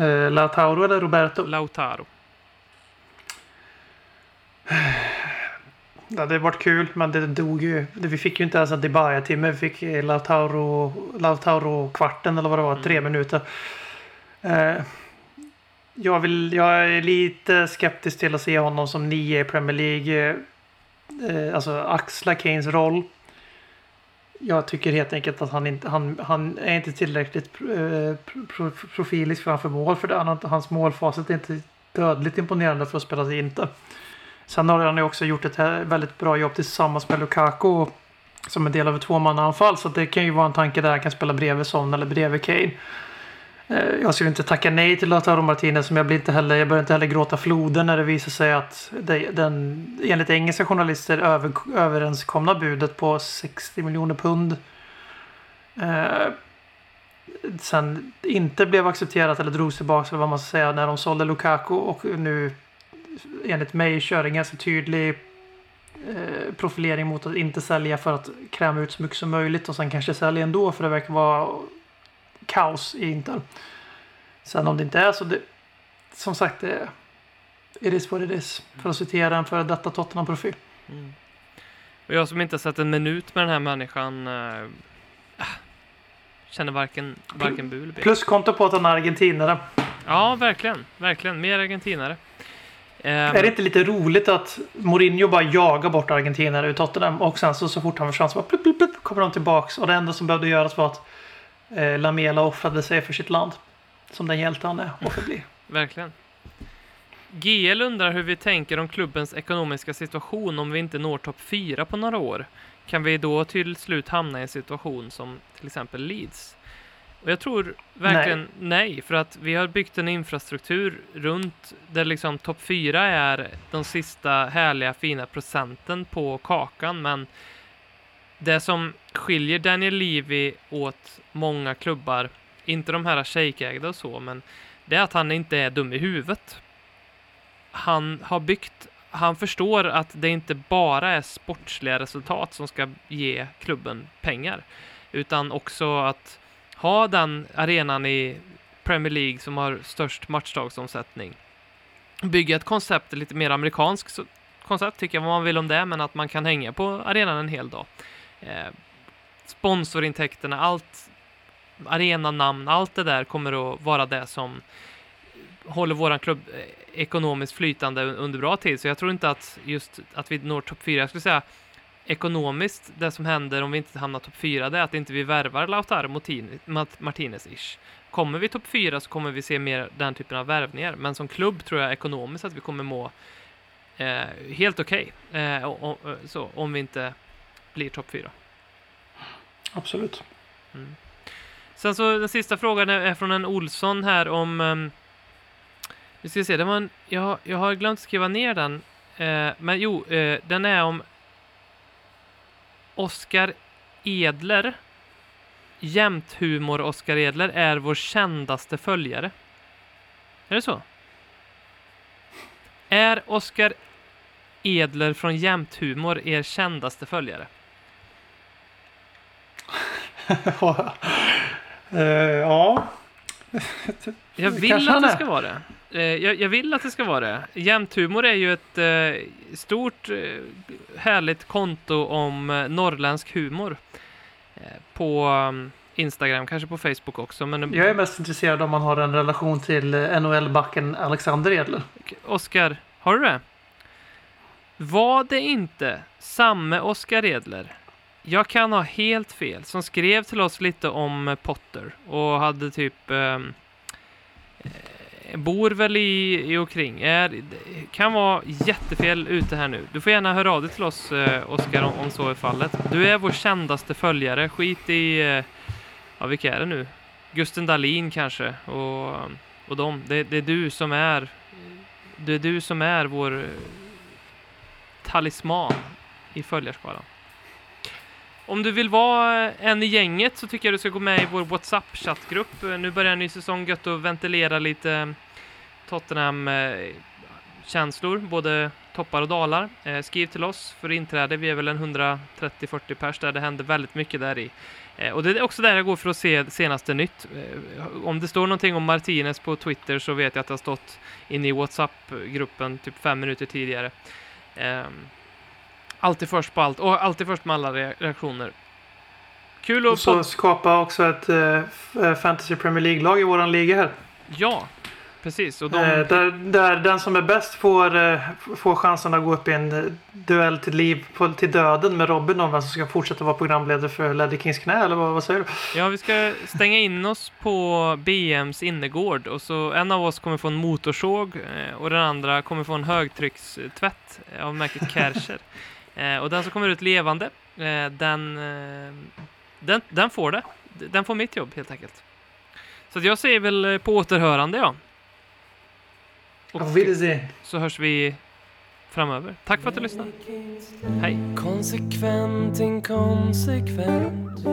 Eh, Lautaro eller Roberto? Lautaro. Ja, det har varit kul, men det dog ju. Vi fick ju inte ens en Dybala-timme. Vi fick eh, Lautaro, Lautaro-kvarten eller vad det var, tre minuter. Eh, jag, vill, jag är lite skeptisk till att se honom som nio i Premier League. Eh, alltså axla Kanes roll. Jag tycker helt enkelt att han inte han, han är inte tillräckligt eh, profilisk framför mål för det. Han, hans målfacit är inte dödligt imponerande för att spela sig inte. Sen har han ju också gjort ett väldigt bra jobb tillsammans med Lukaku som en del av ett tvåmannaanfall. Så det kan ju vara en tanke där han kan spela bredvid Son eller bredvid Kane. Eh, jag skulle inte tacka nej till Lautaro Martinez men jag, blir inte heller, jag börjar inte heller gråta floden när det visar sig att det, den enligt engelska journalister över, överenskomna budet på 60 miljoner pund eh, sen inte blev accepterat eller drogs tillbaka eller vad man ska säga när de sålde Lukaku och nu enligt mig kör en ganska tydlig eh, profilering mot att inte sälja för att kräma ut så mycket som möjligt och sen kanske sälja ändå för det verkar vara kaos i Inter. Sen om det inte är så, det, som sagt, det it is what it is. För att citera en före detta Tottenham-profil. Mm. Och jag som inte har sett en minut med den här människan äh, känner varken, varken bu eller be. Pluskonto på att han är argentinare. Ja, verkligen. Verkligen. Mer argentinare. Ehm, Är det inte lite roligt att Mourinho bara jagar bort argentinare ur Tottenham och sen så, så fort han försvann så bara plupp, plupp, plupp, kommer de tillbaks och det enda som behövde göras var att eh, Lamela offrade sig för sitt land. Som den hjälte han är och förblir. Verkligen. GL undrar hur vi tänker om klubbens ekonomiska situation om vi inte når topp 4 på några år. Kan vi då till slut hamna i en situation som till exempel Leeds? Och jag tror verkligen nej. för att vi har byggt en infrastruktur runt där liksom topp 4 är de sista härliga fina procenten på kakan, men det som skiljer Daniel Levy åt många klubbar, inte de här shejkägda och så, men det är att han inte är dum i huvudet. han har byggt, han förstår att det inte bara är sportsliga resultat som ska ge klubben pengar, utan också att ha den arenan i Premier League som har störst matchdagsomsättning. Bygga ett koncept, lite mer amerikanskt koncept, tycker jag vad man vill om det, men att man kan hänga på arenan en hel dag. Eh, sponsorintäkterna, allt, arenanamn, allt det där kommer att vara det som håller våran klubb eh, ekonomiskt flytande under bra tid. Så jag tror inte att just att vi når topp fyra, jag skulle säga ekonomiskt, det som händer om vi inte hamnar topp fyra, det är att inte vi värvar Lautaro Martinez-ish. Kommer vi topp fyra så kommer vi se mer den typen av värvningar. Men som klubb tror jag ekonomiskt att vi kommer må eh, helt okej. Okay. eh, så om vi inte blir topp fyra. Absolut. Sen så den sista frågan är från en Olsson här om... Um, vi ska se, det var en, jag, jag har glömt skriva ner den. Eh, men jo, eh, den är om Oskar Edler. Jämthumor Oskar Edler är vår kändaste följare. Är det så? Är Oskar Edler från Jämthumor er kändaste följare? Eh, ja. Jag vill kanske att det ska vara det. Eh, jag, jag vill att det ska vara det. Jämthumor är ju ett eh, stort eh, härligt konto om norrländsk humor. På um, Instagram, kanske på Facebook också. Men Jag är mest intresserad om man har en relation till NHL-backen Alexander Edler. Oskar, har du det? Var det inte samme Oskar Edler? Jag kan ha helt fel. Som skrev till oss lite om Potter och hade typ ehm, eh, bor väl i, i och kring. Är, kan vara jättefel ute här nu. Du får gärna höra av dig till oss eh, Oskar om, om så är fallet. Du är vår kändaste följare. Skit i, eh, ja vilka är det nu? Gusten Dahlin kanske och, och dem. Det, det är du som är det är du som är vår eh, talisman i följarskalan. Om du vill vara eh, en i gänget så tycker jag du ska gå med i vår WhatsApp-chattgrupp. Eh, nu börjar en ny säsong, gött att ventilera lite eh, Tottenham-känslor, både toppar och dalar. Skriv till oss för inträde, vi är väl en 130-40 pers där, det händer väldigt mycket där i. Och det är också där jag går för att se senaste nytt. Om det står någonting om Martinez på Twitter så vet jag att det har stått inne i WhatsApp-gruppen typ fem minuter tidigare. Ehm, Alltid först på allt och alltid först med alla re- reaktioner. Kul Och att så pod- skapa också ett eh, eh, Fantasy Premier League-lag i våran liga här. Ja, precis. Och de, Eh, där, där den som är bäst får, eh, får chansen att gå upp i en eh, duell till liv, på, till döden med Robin om vem som ska fortsätta vara programledare för Ledley Kings knä eller vad, vad säger du? ja, vi ska stänga in oss på BMs innergård och så en av oss kommer få en motorsåg eh, och den andra kommer få en högtryckstvätt av märket Kärcher. eh, och den som kommer ut levande, eh, den, eh, den, den får det. Den får mitt jobb helt enkelt. Så att jag säger väl eh, på återhörande, ja. Och så hörs vi framöver. Tack för att du lyssnade. Hej. Konsekvent, inkonsekvent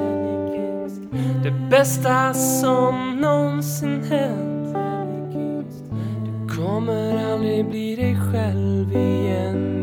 Det bästa som någonsin hänt Du kommer aldrig bli dig själv igen